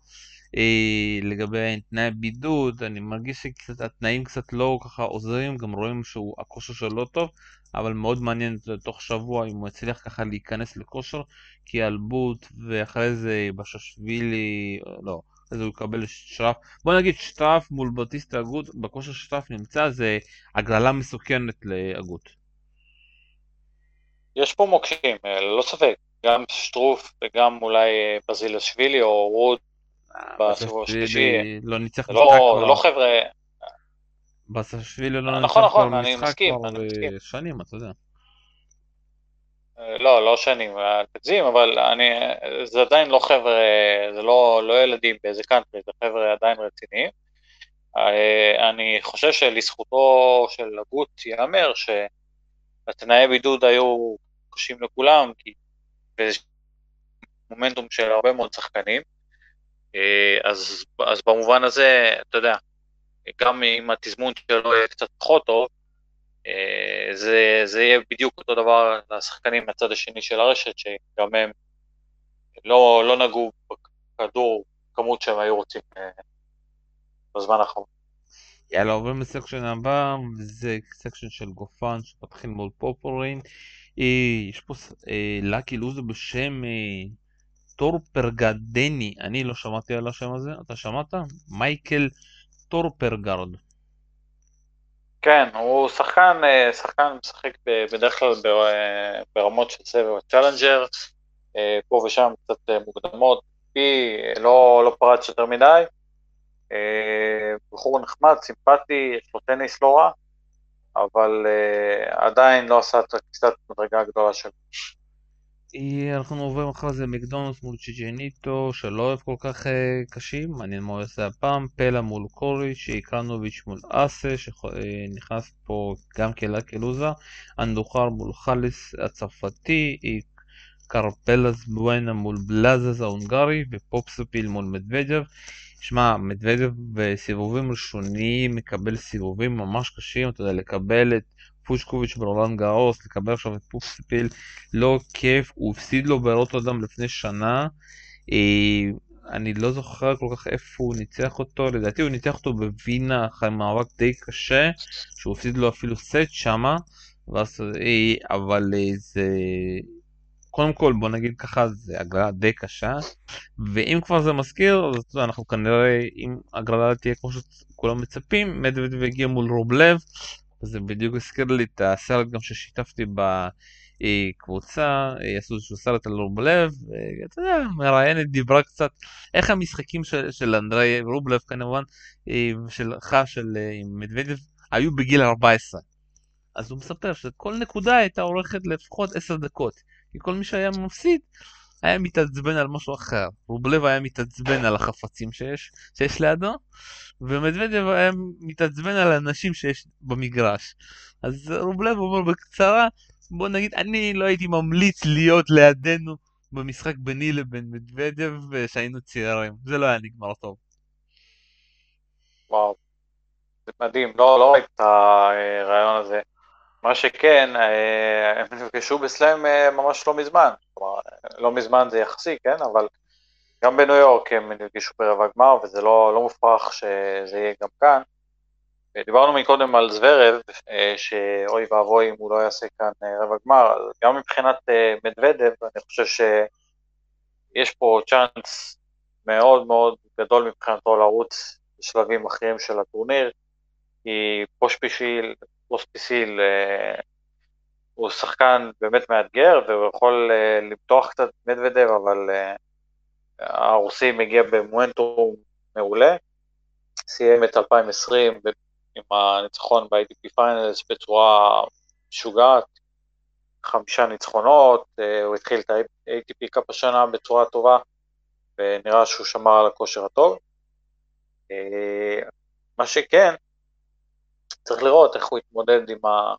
אה, לגבי תנאי בידוד, אני מרגיש שהתנאים קצת לא ככה עוזרים, גם רואים שהכושר שלו לא טוב, אבל מאוד מעניין תוך שבוע אם הוא יצליח ככה להיכנס לכושר, כי אלבוט ואחרי זה בששווילי, לא, זה הוא יקבל שטרף. בוא נגיד שטרף מול בטיסט הגות, בכושר שטרף נמצא, זה הגרלה מסוכנת להגות. יש פה מוקשים, אה, ללא ספק, גם שטרוף וגם אולי אה, בזילשווילי או רוד בסיבוב השלישי. לא ניצח לא- משחק כבר. לא חבר'ה... בסשווילי לא ניצח נכון, נכון, כבר משחק כבר אה, שנים, אתה יודע. אה, לא, לא שנים, אל תגזים, אבל אני, זה עדיין לא חבר'ה, זה לא, לא ילדים באיזה קאנטרי, זה חבר'ה עדיין רציניים. אה, אני חושב שלזכותו של הגות ייאמר שהתנאי בידוד היו קשים לכולם, כי זה מומנטום של הרבה מאוד שחקנים. אה, אז, אז במובן הזה, אתה יודע, גם אם התזמון שלו יהיה קצת פחות טוב, אה, זה, זה יהיה בדיוק אותו דבר לשחקנים מהצד השני של הרשת, שגם הם לא, לא נגעו בכדור כמות שהם היו רוצים אה, בזמן האחרון. יאללה, עוברים ל section הבא, וזה section של גופן שמתחיל מול פופירין. יש פה lucky loser בשם טורפגארד, אני לא שמעתי על השם הזה, אתה שמעת? מייקל טורפגארד. כן, הוא שחקן, אה, שחקן משחק בדרך כלל אה, ברמות של סבב Challenger, אה, פה ושם קצת מוקדמות, פי לא, לא פרץ יותר מדי. בחור נחמד, סימפטי, יש לו טניס לא רע, אבל עדיין לא עשה את הקפיצת מדרגה הגדולה שלו. אנחנו עוברים אחרי זה מקדונלדס מול צ'קינאטו שלא אוהב כל כך אה, קשים, מעניין מה הוא יעשה הפעם, פלה מול קוריה, קראינוביץ' מול האסה, שנכנס פה גם כ lucky loser, אנדוחר מול האליס הצרפתי, קרבאייס באנה מול באלאז' ההונגרי, ופוספיסיל מול מדוודב. שמע, מדוודב בסיבובים ראשונים מקבל סיבובים ממש קשים, אתה יודע, לקבל את פושקוביץ' ברולנד גרוס, לקבל עכשיו את פופספיל, לא כיף, הוא הפסיד לו ברוטרדם לפני שנה. אה, אני לא זוכר כל כך איפה הוא ניצח אותו, לדעתי הוא ניצח אותו בווינה אחרי מאבק די קשה, שהוא הפסיד לו אפילו סט שמה, ואז, אה, אבל אה, זה... קודם כל בוא נגיד ככה זה הגרלה די קשה ואם כבר זה מזכיר אז אנחנו כנראה אם הגרלה תהיה כמו שכולם מצפים מדווד הגיע מול רובלב זה בדיוק הזכיר לי את הסרט גם ששיתפתי בקבוצה, עשו איזשהו סרט על רובלב, ואתה יודע, מראיינת דיברה קצת איך המשחקים של, של אנדרי רובלב כמובן, שלך, של מדוודב, היו בגיל 14. אז הוא מספר שכל נקודה הייתה עורכת לפחות 10 דקות, כי כל מי שהיה מפסיד היה מתעצבן על משהו אחר. רובלב היה מתעצבן על החפצים שיש, שיש לידו, ומדוודב היה מתעצבן על האנשים שיש במגרש. אז רובלב אומר בקצרה, בוא נגיד, אני לא הייתי ממליץ להיות לידינו במשחק ביני לבין מדוודב שהיינו צעירים. זה לא היה נגמר טוב. וואו, זה מדהים, לא, לא ראיתי את הרעיון הזה. מה שכן, אה, הם נפגשו בסלאם אה, ממש לא מזמן, כלומר, לא מזמן זה יחסי, כן, אבל גם בניו יורק הם נפגשו ברבע גמר, וזה לא, לא מופרך שזה יהיה גם כאן. דיברנו מקודם על זוורב, אה, שאוי ואבוי אם הוא לא יעשה כאן רבע גמר, אז גם מבחינת מדוודב, אני חושב שיש פה צ'אנס מאוד מאוד גדול מבחינתו לרוץ בשלבים אחרים של הטורניר, כי פושפישיל, פוספיסיל אה, הוא שחקן באמת מאתגר והוא יכול אה, למתוח קצת מדוודב, אבל אה, הרוסי מגיע במומנטום מעולה. סיים את 2020 עם הניצחון ב- ATP Finals בצורה משוגעת, חמישה ניצחונות, הוא התחיל את ה- ATP Cup השנה בצורה טובה, ונראה שהוא שמר על הכושר הטוב. מה שכן, צריך לראות איך הוא יתמודד עם ה...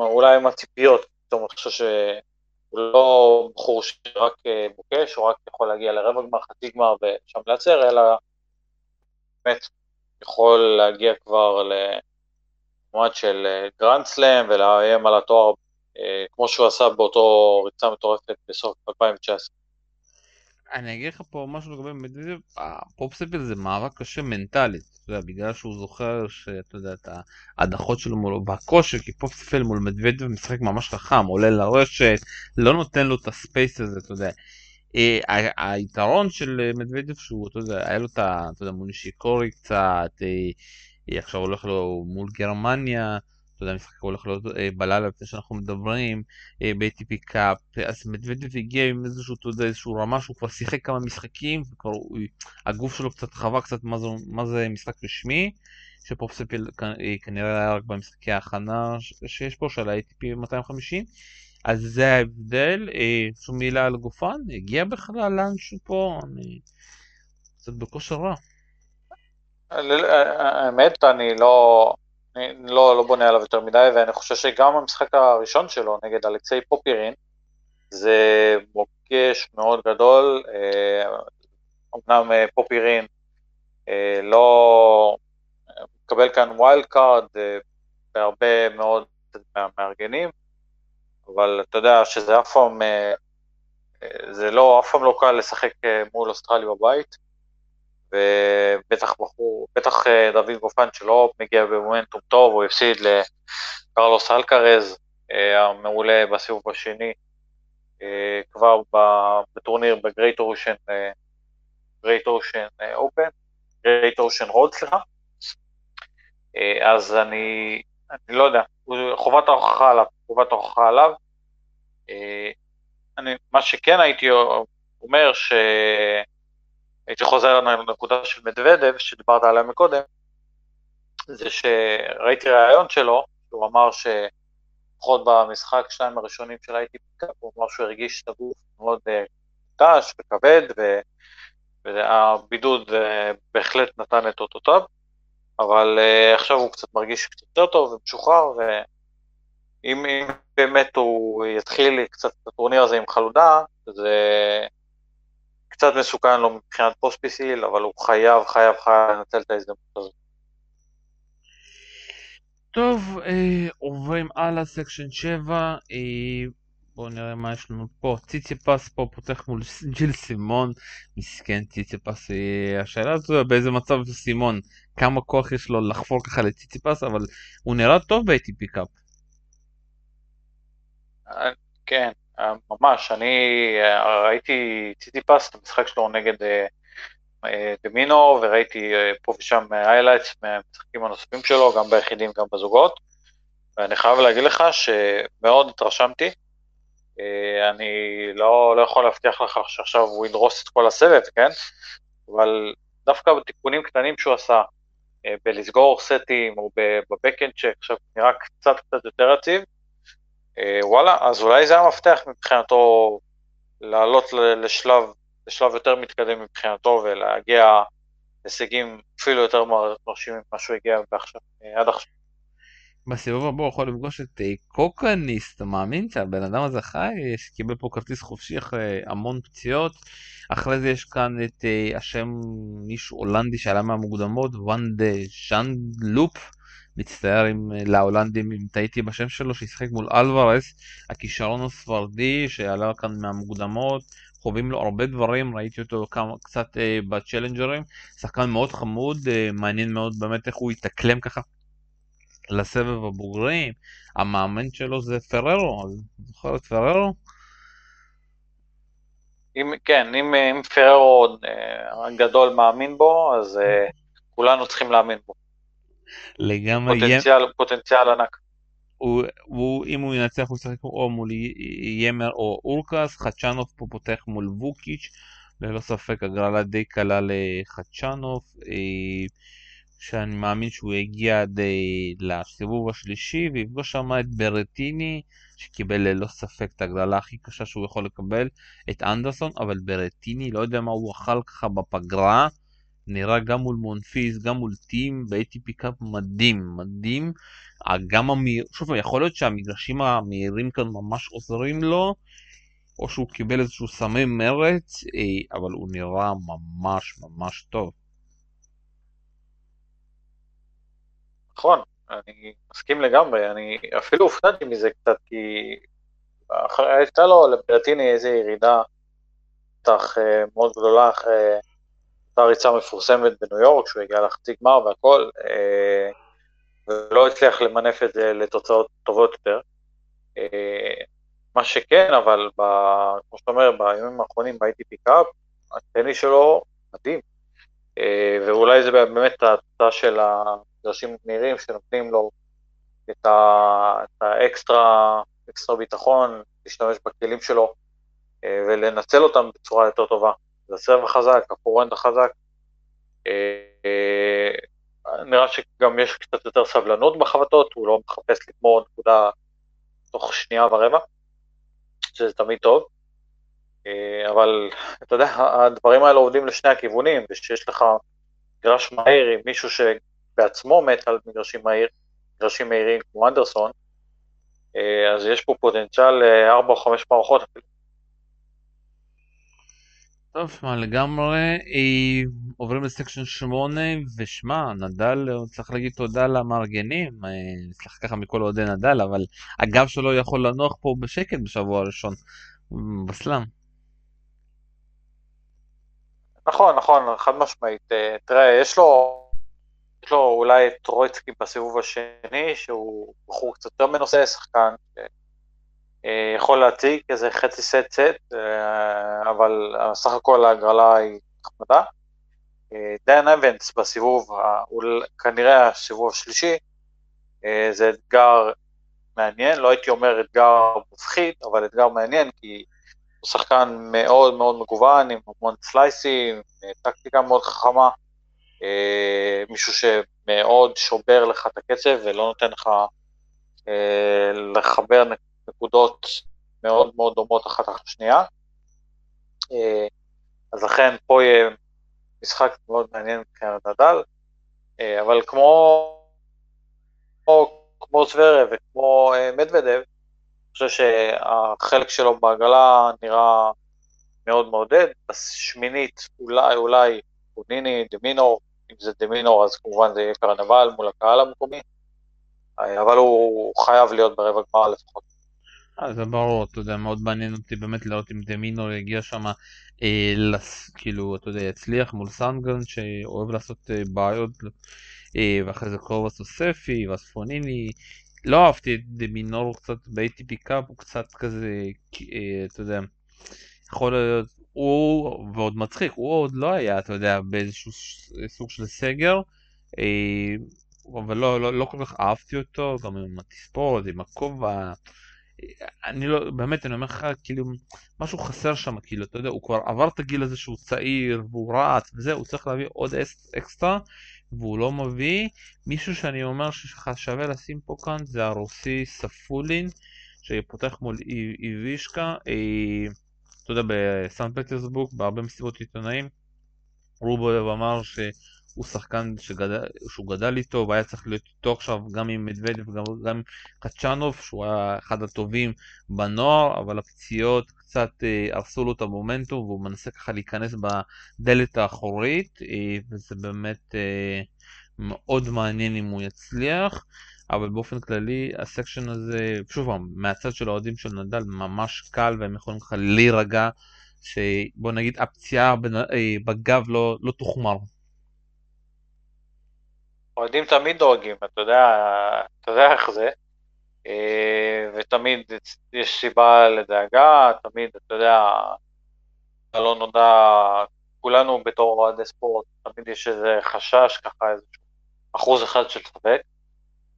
אולי עם הציפיות, פתאום אני חושב שהוא לא בחור שרק אה, בוקש, הוא רק יכול להגיע לרבע גמר, חצי גמר ושם להיעצר, אלא באמת יכול להגיע כבר למועד של אה, גרנד סלאם ולאיים על התואר אה, כמו שהוא עשה באותו ריצה מטורפת בסוף 2019. אני אגיד לך פה משהו לגבי מדוודב, הפוספיסיל זה מאבק קשה מנטלית, אתה יודע, בגלל שהוא זוכר שאתה יודע, את ההדחות שלו מולו, והקושי, כי פופספל מול מדוודב משחק ממש חכם, עולה לרשת, לא נותן לו את הספייס הזה, אתה יודע. אה, היתרון של מדוודב שהוא, אתה יודע, היה לו את ה... אתה יודע, מול נשיקורי קצת, אה, עכשיו הולך לו מול גרמניה. אתה יודע, המשחק הולך להיות אה, בלילה לפני שאנחנו מדברים, אה, ב-ATP קאפ, אז מדוודב הגיע עם איזשהו, אתה יודע, איזשהו רמה שהוא כבר שיחק כמה משחקים, וכבר הגוף שלו קצת חווה קצת מה זה, מה זה משחק רשמי, שפופספיל אה, כנראה היה רק במשחקי ההכנה שיש פה, של ה-ATP 250. אז זה ההבדל, שום מילה על גופן, הגיע בכלל לאנשהו פה, אני קצת בכושר רע. האמת, אני לא... אני לא, לא בונה עליו יותר מדי, ואני חושב שגם המשחק הראשון שלו נגד אלכסיי פופירין, זה מוקש מאוד גדול, אמנם אה, פופירין אה, לא מקבל כאן wild card אה, בהרבה מאוד מהמארגנים, אבל אתה יודע שזה אף פעם, זה לא, אף פעם לא קל לשחק מול אוסטרליה בבית. ובטח בחור, בטח אה, דוד גופן שלא מגיע במומנטום טוב, הוא הפסיד לקרלוס אלקרז אה, המעולה בסיבוב השני, אה, כבר בטורניר ב Great Ocean, Great Ocean Open, Great Ocean Road, סליחה. אז אני, אני לא יודע, חובת ההוכחה עליו, חובת ההוכחה עליו. אני, מה שכן הייתי אומר, ש... הייתי חוזר לנקודה של מדוודב, שדיברת עליה מקודם, זה שראיתי ראיון שלו, הוא אמר שלפחות במשחק שניים הראשונים של פיקאפ, הוא אמר שהוא הרגיש את הגוף מאוד קטש אה, וכבד, ו... והבידוד אה, בהחלט נתן את אותותיו, אבל uh, עכשיו הוא קצת מרגיש קצת יותר טוב ומשוחרר, ואם באמת הוא יתחיל קצת את הטורניר הזה עם חלודה, זה קצת מסוכן לו מבחינת פוספיסיל, אבל הוא חייב, חייב, חייב לנצל את ההזדמנות הזאת. טוב, אה, עוברים הלאה, section 7. אה, בואו נראה מה יש לנו פה. ציציפס פה פותח מול ג'יל סימון. מסכן ציציפס. אה, השאלה הזו באיזה מצב זה סימון. כמה כוח יש לו לחפור ככה לציציפס, אבל הוא נראה טוב ב- ATP Cup. אה, כן, ממש. אני אה, ראיתי ציציפס, את המשחק שלו נגד דה מינור, וראיתי פה ושם highlights מהמשחקים הנוספים שלו, גם ביחידים, גם בזוגות. ואני חייב להגיד לך שמאוד התרשמתי. אני לא, לא יכול להבטיח לך שעכשיו הוא ידרוס את כל הסבב, כן? אבל דווקא בתיקונים קטנים שהוא עשה, בלסגור סטים או ב backhand שעכשיו נראה קצת קצת יותר יציב, וואלה, אז אולי זה המפתח מבחינתו לעלות לשלב, לשלב יותר מתקדם מבחינתו ולהגיע להישגים אפילו יותר מרשימים ממה שהוא הגיע בעכשיו, עד עכשיו. בסיבוב הבא הוא יכול לפגוש את קוקניסט, אתה מאמין שהבן אדם הזה חי? שקיבל פה כרטיס חופשי אחרי המון פציעות. אחרי זה יש כאן את השם מישהו הולנדי שעלה מהמוקדמות, וואנדה שנדלופ. מצטער עם, להולנדים אם טעיתי בשם שלו, שישחק מול אלוורס, הכישרון הספרדי שעלה כאן מהמוקדמות, חווים לו הרבה דברים, ראיתי אותו כמה, קצת אה, בצ'לנג'רים, שחקן מאוד חמוד, אה, מעניין מאוד באמת איך הוא יתאקלם ככה לסבב הבוגרים, המאמן שלו זה פררו, זוכר את פררו? אם, כן, אם, אם פררו אה, גדול מאמין בו, אז אה, כולנו צריכים להאמין בו. לגמרי. פוטנציאל, ים... פוטנציאל ענק. הוא, הוא, אם הוא ינצח הוא ישחק או מול ימר או אורקס, חדשנוב פה פותח מול ווקיץ', ללא ספק הגרלה די קלה לחדשנוב, אה, שאני מאמין שהוא יגיע עד לסיבוב השלישי ויפגוש שם את ברטיני, שקיבל ללא ספק את הגרלה הכי קשה שהוא יכול לקבל, את אנדרסון, אבל ברטיני לא יודע מה הוא אכל ככה בפגרה. נראה גם מול מונפיס, גם מול טים, ב-ATP קאפ מדהים, מדהים. גם המהיר, שוב, יכול להיות שהמגרשים המהירים כאן ממש עוזרים לו, או שהוא קיבל איזשהו סמי מרץ, אה, אבל הוא נראה ממש ממש טוב. נכון, אני מסכים לגמרי, אני אפילו הופתעתי מזה קצת, כי הייתה לו לברטיני איזו ירידה, בטח אה, מאוד גדולה אחרי אותה ריצה מפורסמת בניו יורק, שהוא הגיע לחצי גמר והכל, אה, ולא הצליח למנף את זה לתוצאות טובות יותר. אה, מה שכן, אבל ב, כמו שאתה אומר, בימים האחרונים ב- ATP Cup, הטניס שלו מדהים. אה, ואולי זה באמת התוצאה של המגרשים המהירים שנותנים לו את, ה, את האקסטרה, אקסטרה ביטחון, להשתמש בכלים שלו ולנצל אותם בצורה יותר טובה. זה הסרב החזק, הפורנד החזק. אה, אה, נראה שגם יש קצת יותר סבלנות בחבטות, הוא לא מחפש לגמור נקודה תוך שנייה ורבע, שזה תמיד טוב. אה, אבל אתה יודע, הדברים האלה עובדים לשני הכיוונים, ושיש לך מגרש מהיר עם מישהו שבעצמו מת על מגרשים מהיר, מגרשים מהירים כמו אנדרסון, אז יש פה פוטנציאל לארבע או חמש מערכות אפילו. טוב, מה לגמרי, אה, עוברים לסקשן 8, ושמע, נדל, צריך להגיד תודה למארגנים, אה, סליחה ככה מכל אוהדי נדל, אבל הגב שלו יכול לנוח פה בשקט בשבוע הראשון, בסלאם. נכון, נכון, חד משמעית. אה, תראה, יש לו, יש לו אולי את טרויצקי בסיבוב השני, שהוא בחור קצת יותר מנוסה, שחקן אה, יכול להציג איזה חצי סט סט, אה, אבל סך הכל ההגרלה היא נחמדה. אה, דיין אבנס בסיבוב, כנראה הסיבוב השלישי, זה אתגר מעניין, לא הייתי אומר אתגר מפחיד, אבל אתגר מעניין, כי הוא שחקן מאוד מאוד מגוון, עם המון סלייסים, טקטיקה מאוד חכמה, מישהו שמאוד שובר לך את הקצב ולא נותן לך לחבר נקודות מאוד מאוד דומות אחת אחת השנייה. אה, אז לכן פה יהיה משחק מאוד מעניין מבחינת נדל, אה, אבל כמו, כמו, כמו זוורב וכמו אה, מדוודב, אני חושב שהחלק שלו בעגלה נראה מאוד מעודד, בשמינית אולי, אולי פוניני, דמינור, אם זה דמינור אז כמובן זה יהיה קרנבל מול הקהל המקומי, אבל הוא חייב להיות ברבע גמר לפחות. אה, זה ברור, אתה יודע, מאוד מעניין אותי באמת לראות אם דמינו יגיע שם, אה, לס, כאילו, אתה יודע, יצליח מול סאונגרן שאוהב לעשות אה, בעיות, אה, ואחרי זה קרובס אוספי, ואז פוניני. לא אהבתי את דמינור קצת ב-ATP קאפ, הוא קצת כזה, אה, אתה יודע, יכול להיות, הוא, ועוד מצחיק, הוא עוד לא היה, אתה יודע, באיזשהו סוג של סגר. אה, אבל לא, לא, לא כל כך אהבתי אותו, גם עם התספורת, עם הכובע. אני לא, באמת, אני אומר לך, כאילו, משהו חסר שם, כאילו, אתה יודע, הוא כבר עבר את הגיל הזה שהוא צעיר, והוא רץ, וזה, הוא צריך להביא עוד אקסטרה, והוא לא מביא. מישהו שאני אומר ששווה לשים פה כאן, זה הרוסי ספולין, שפותח מול איבישקה, אה, אתה יודע, בסן פטרסבורג, בהרבה מסיבות עיתונאים. רובולב אמר ש... הוא שחקן שגדל, שהוא גדל איתו והיה צריך להיות איתו עכשיו גם עם מדוודב וגם גם עם קצ'אנוב שהוא היה אחד הטובים בנוער אבל הפציעות קצת אה, הרסו לו את המומנטום והוא מנסה ככה להיכנס בדלת האחורית אה, וזה באמת אה, מאוד מעניין אם הוא יצליח אבל באופן כללי הסקשן הזה, שוב פעם, מהצד של האוהדים של נדל ממש קל והם יכולים לך להירגע שבוא נגיד הפציעה בגב לא, לא תוחמר. אוהדים תמיד דואגים, אתה יודע, אתה יודע איך זה, אה, ותמיד יש סיבה לדאגה, תמיד, אתה יודע, לא נודע, כולנו בתור אוהדי ספורט, תמיד יש איזה חשש, ככה איזה אחוז אחד של ספק,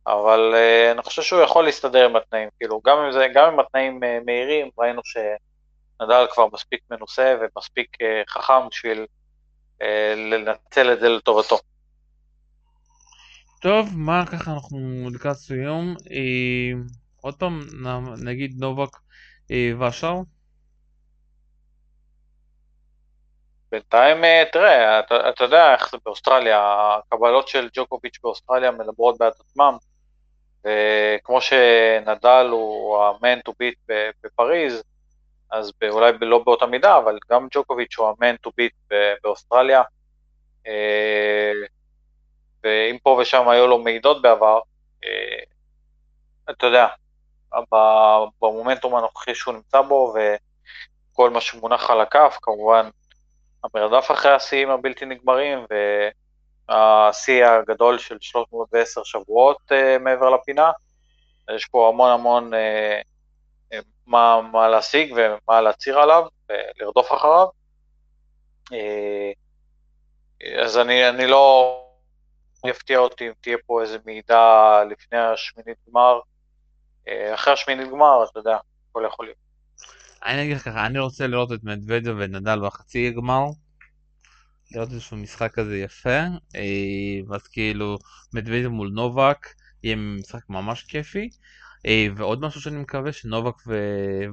אבל uh, אני חושב שהוא יכול להסתדר עם התנאים, כאילו, גם אם, זה, גם אם התנאים uh, מהירים, ראינו שנדל כבר מספיק מנוסה ומספיק חכם בשביל לנצל את זה לטובתו. טוב, מה ככה אנחנו לקראת סיום. אה, עוד פעם, נגיד נובק אה, ושאר. בינתיים, אה, תראה, אתה, אתה יודע איך זה באוסטרליה, הקבלות של ג'וקוביץ' באוסטרליה מדברות בעד עצמם, וכמו שנדל הוא ה-man to beat בפריז, אז אולי לא באותה מידה, אבל גם ג'וקוביץ' הוא ה-man to beat באוסטרליה. אה, ואם פה ושם היו לו מעידות בעבר, אה, אתה יודע, במומנטום הנוכחי שהוא נמצא בו, וכל מה שמונח על הכף, כמובן המרדף אחרי השיאים הבלתי נגמרים, והשיא הגדול של 310 שבועות uh, מעבר לפינה. יש פה המון המון uh, מה, מה להשיג ומה להצהיר עליו ולרדוף אחריו. אז אני, אני לא, יפתיע אותי אם תהיה פה איזה מידע לפני השמינית גמר. אה, אחרי השמינית גמר, אתה יודע, הכל יכול להיות. אני אגיד לך ככה, אני רוצה לראות את מדוודו ונדל בחצי גמר. לראות איזשהו משחק כזה יפה, אה, ואז כאילו מדוודו מול נובק, יהיה משחק ממש כיפי. אה, ועוד משהו שאני מקווה שנובק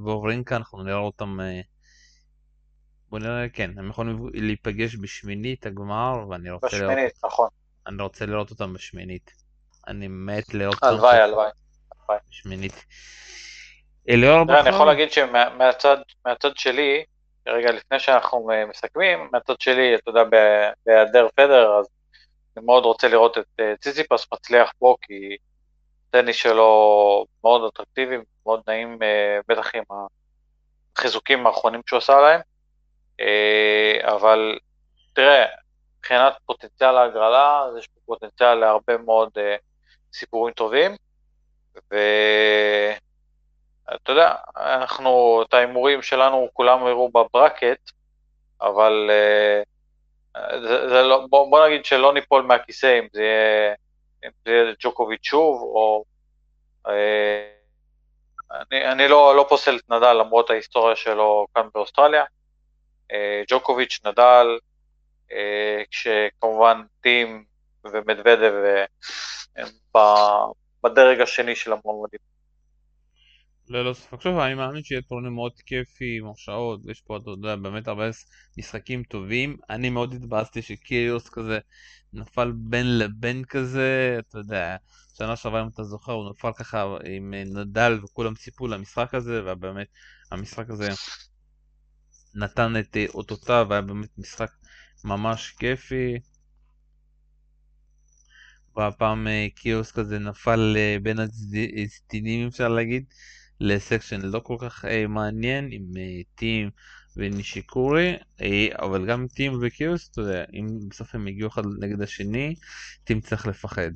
וורינקה אנחנו נראה אותם בוא נראה, כן, הם יכולים להיפגש בשמינית הגמר ואני רוצה בשמינית, לראות... בשמינית, נכון. אני רוצה לראות אותם בשמינית. אני מת לראות אותם. הלוואי, הלוואי. בשמינית. אליאור? אני יכול להגיד שמהצד שלי, רגע לפני שאנחנו מסכמים, מהצד שלי, אתה יודע, בהיעדר פדר, אז אני מאוד רוצה לראות את אה, ציציפס מצליח פה, כי הטניס שלו מאוד אטרקטיבי, מאוד נעים, אה, בטח עם החיזוקים האחרונים שהוא עשה להם. אה, אבל תראה, מבחינת פוטנציאל ההגרלה, אז יש פה פוטנציאל להרבה מאוד uh, סיפורים טובים, ואתה יודע, אנחנו, את ההימורים שלנו כולם הראו בברקט, אבל uh, זה, זה לא, בוא, בוא נגיד שלא ניפול מהכיסא אם זה יהיה, אם זה יהיה ג'וקוביץ' שוב, או... Uh, אני, אני לא, לא פוסל את נדל למרות ההיסטוריה שלו כאן באוסטרליה. Uh, ג'וקוביץ', נדל, אה, כשכמובן טים ומדוודב הם בדרג השני של המועמדים. ללא ספק. שוב, אני מאמין שיהיה טורניר מאוד כיפי, עם הרשאות, יש פה, אתה יודע, באמת הרבה משחקים טובים. אני מאוד התבאסתי שקיריוס כזה נפל בין לבין כזה, אתה יודע, שנה שעברה אם אתה זוכר, הוא נפל ככה עם נדל וכולם ציפו למשחק הזה, ובאמת המשחק הזה נתן את אותותיו, והיה באמת משחק ממש כיפי. והפעם אה, קיוס כזה נפל אה, בין הסדינים אפשר להגיד לסקשן לא כל כך אה, מעניין עם טים ונישיקורי, אבל גם טים וקיוס, אתה יודע, אם בסוף הם הגיעו אחד נגד השני, טים צריך לפחד.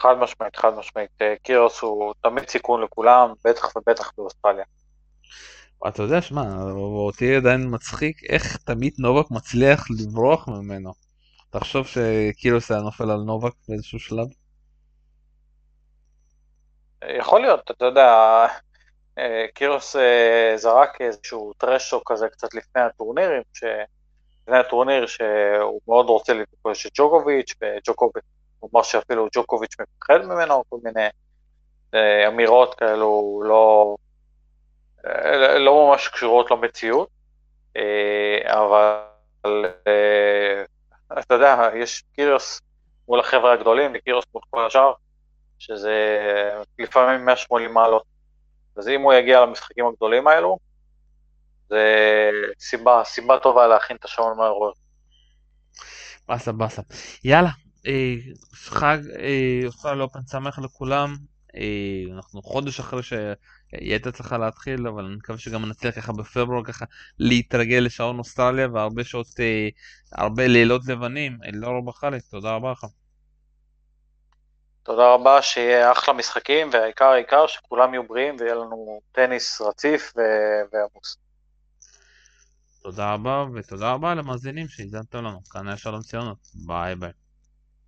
חד משמעית, חד משמעית. קיוס הוא תמיד סיכון לכולם, בטח ובטח באוסטרליה. אתה יודע, שמע, אותי עדיין מצחיק איך תמיד נובק מצליח לברוח ממנו. תחשוב שקירוס היה נופל על נובק באיזשהו שלב? יכול להיות, אתה יודע, אה, קירוס אה, זרק איזשהו טרשו כזה קצת לפני הטורנירים, ש... לפני הטורניר שהוא מאוד רוצה לפגוש את ג'וקוביץ', וג'וקוביץ', הוא אמר שאפילו ג'וקוביץ' מפחד ממנו, כל מיני אה, אמירות כאלו לא, לא ממש קשורות למציאות, אבל אתה יודע, יש קיריוס מול החבר'ה הגדולים וקיריוס מול כל השאר, שזה לפעמים 180 מעלות. אז אם הוא יגיע למשחקים הגדולים האלו, זה סיבה, סיבה טובה להכין את השעון מהעורר. באסה באסה. יאללה, אה, חג אה, אוסטרליה אופן שמח לכולם. אה, אנחנו חודש אחרי שהיא הייתה צריכה להתחיל, אבל אני מקווה שגם נצליח ככה בפברואר ככה להתרגל לשעון אוסטרליה והרבה שעות, אה, הרבה לילות לבנים. לא רבה חלק, תודה רבה לך. תודה רבה, שיהיה אחלה משחקים, והעיקר העיקר שכולם יהיו בריאים ויהיה לנו טניס רציף ועמוס. תודה רבה, ותודה רבה למאזינים שהזנתם לנו. כאן היה שלום ציונות. ביי ביי.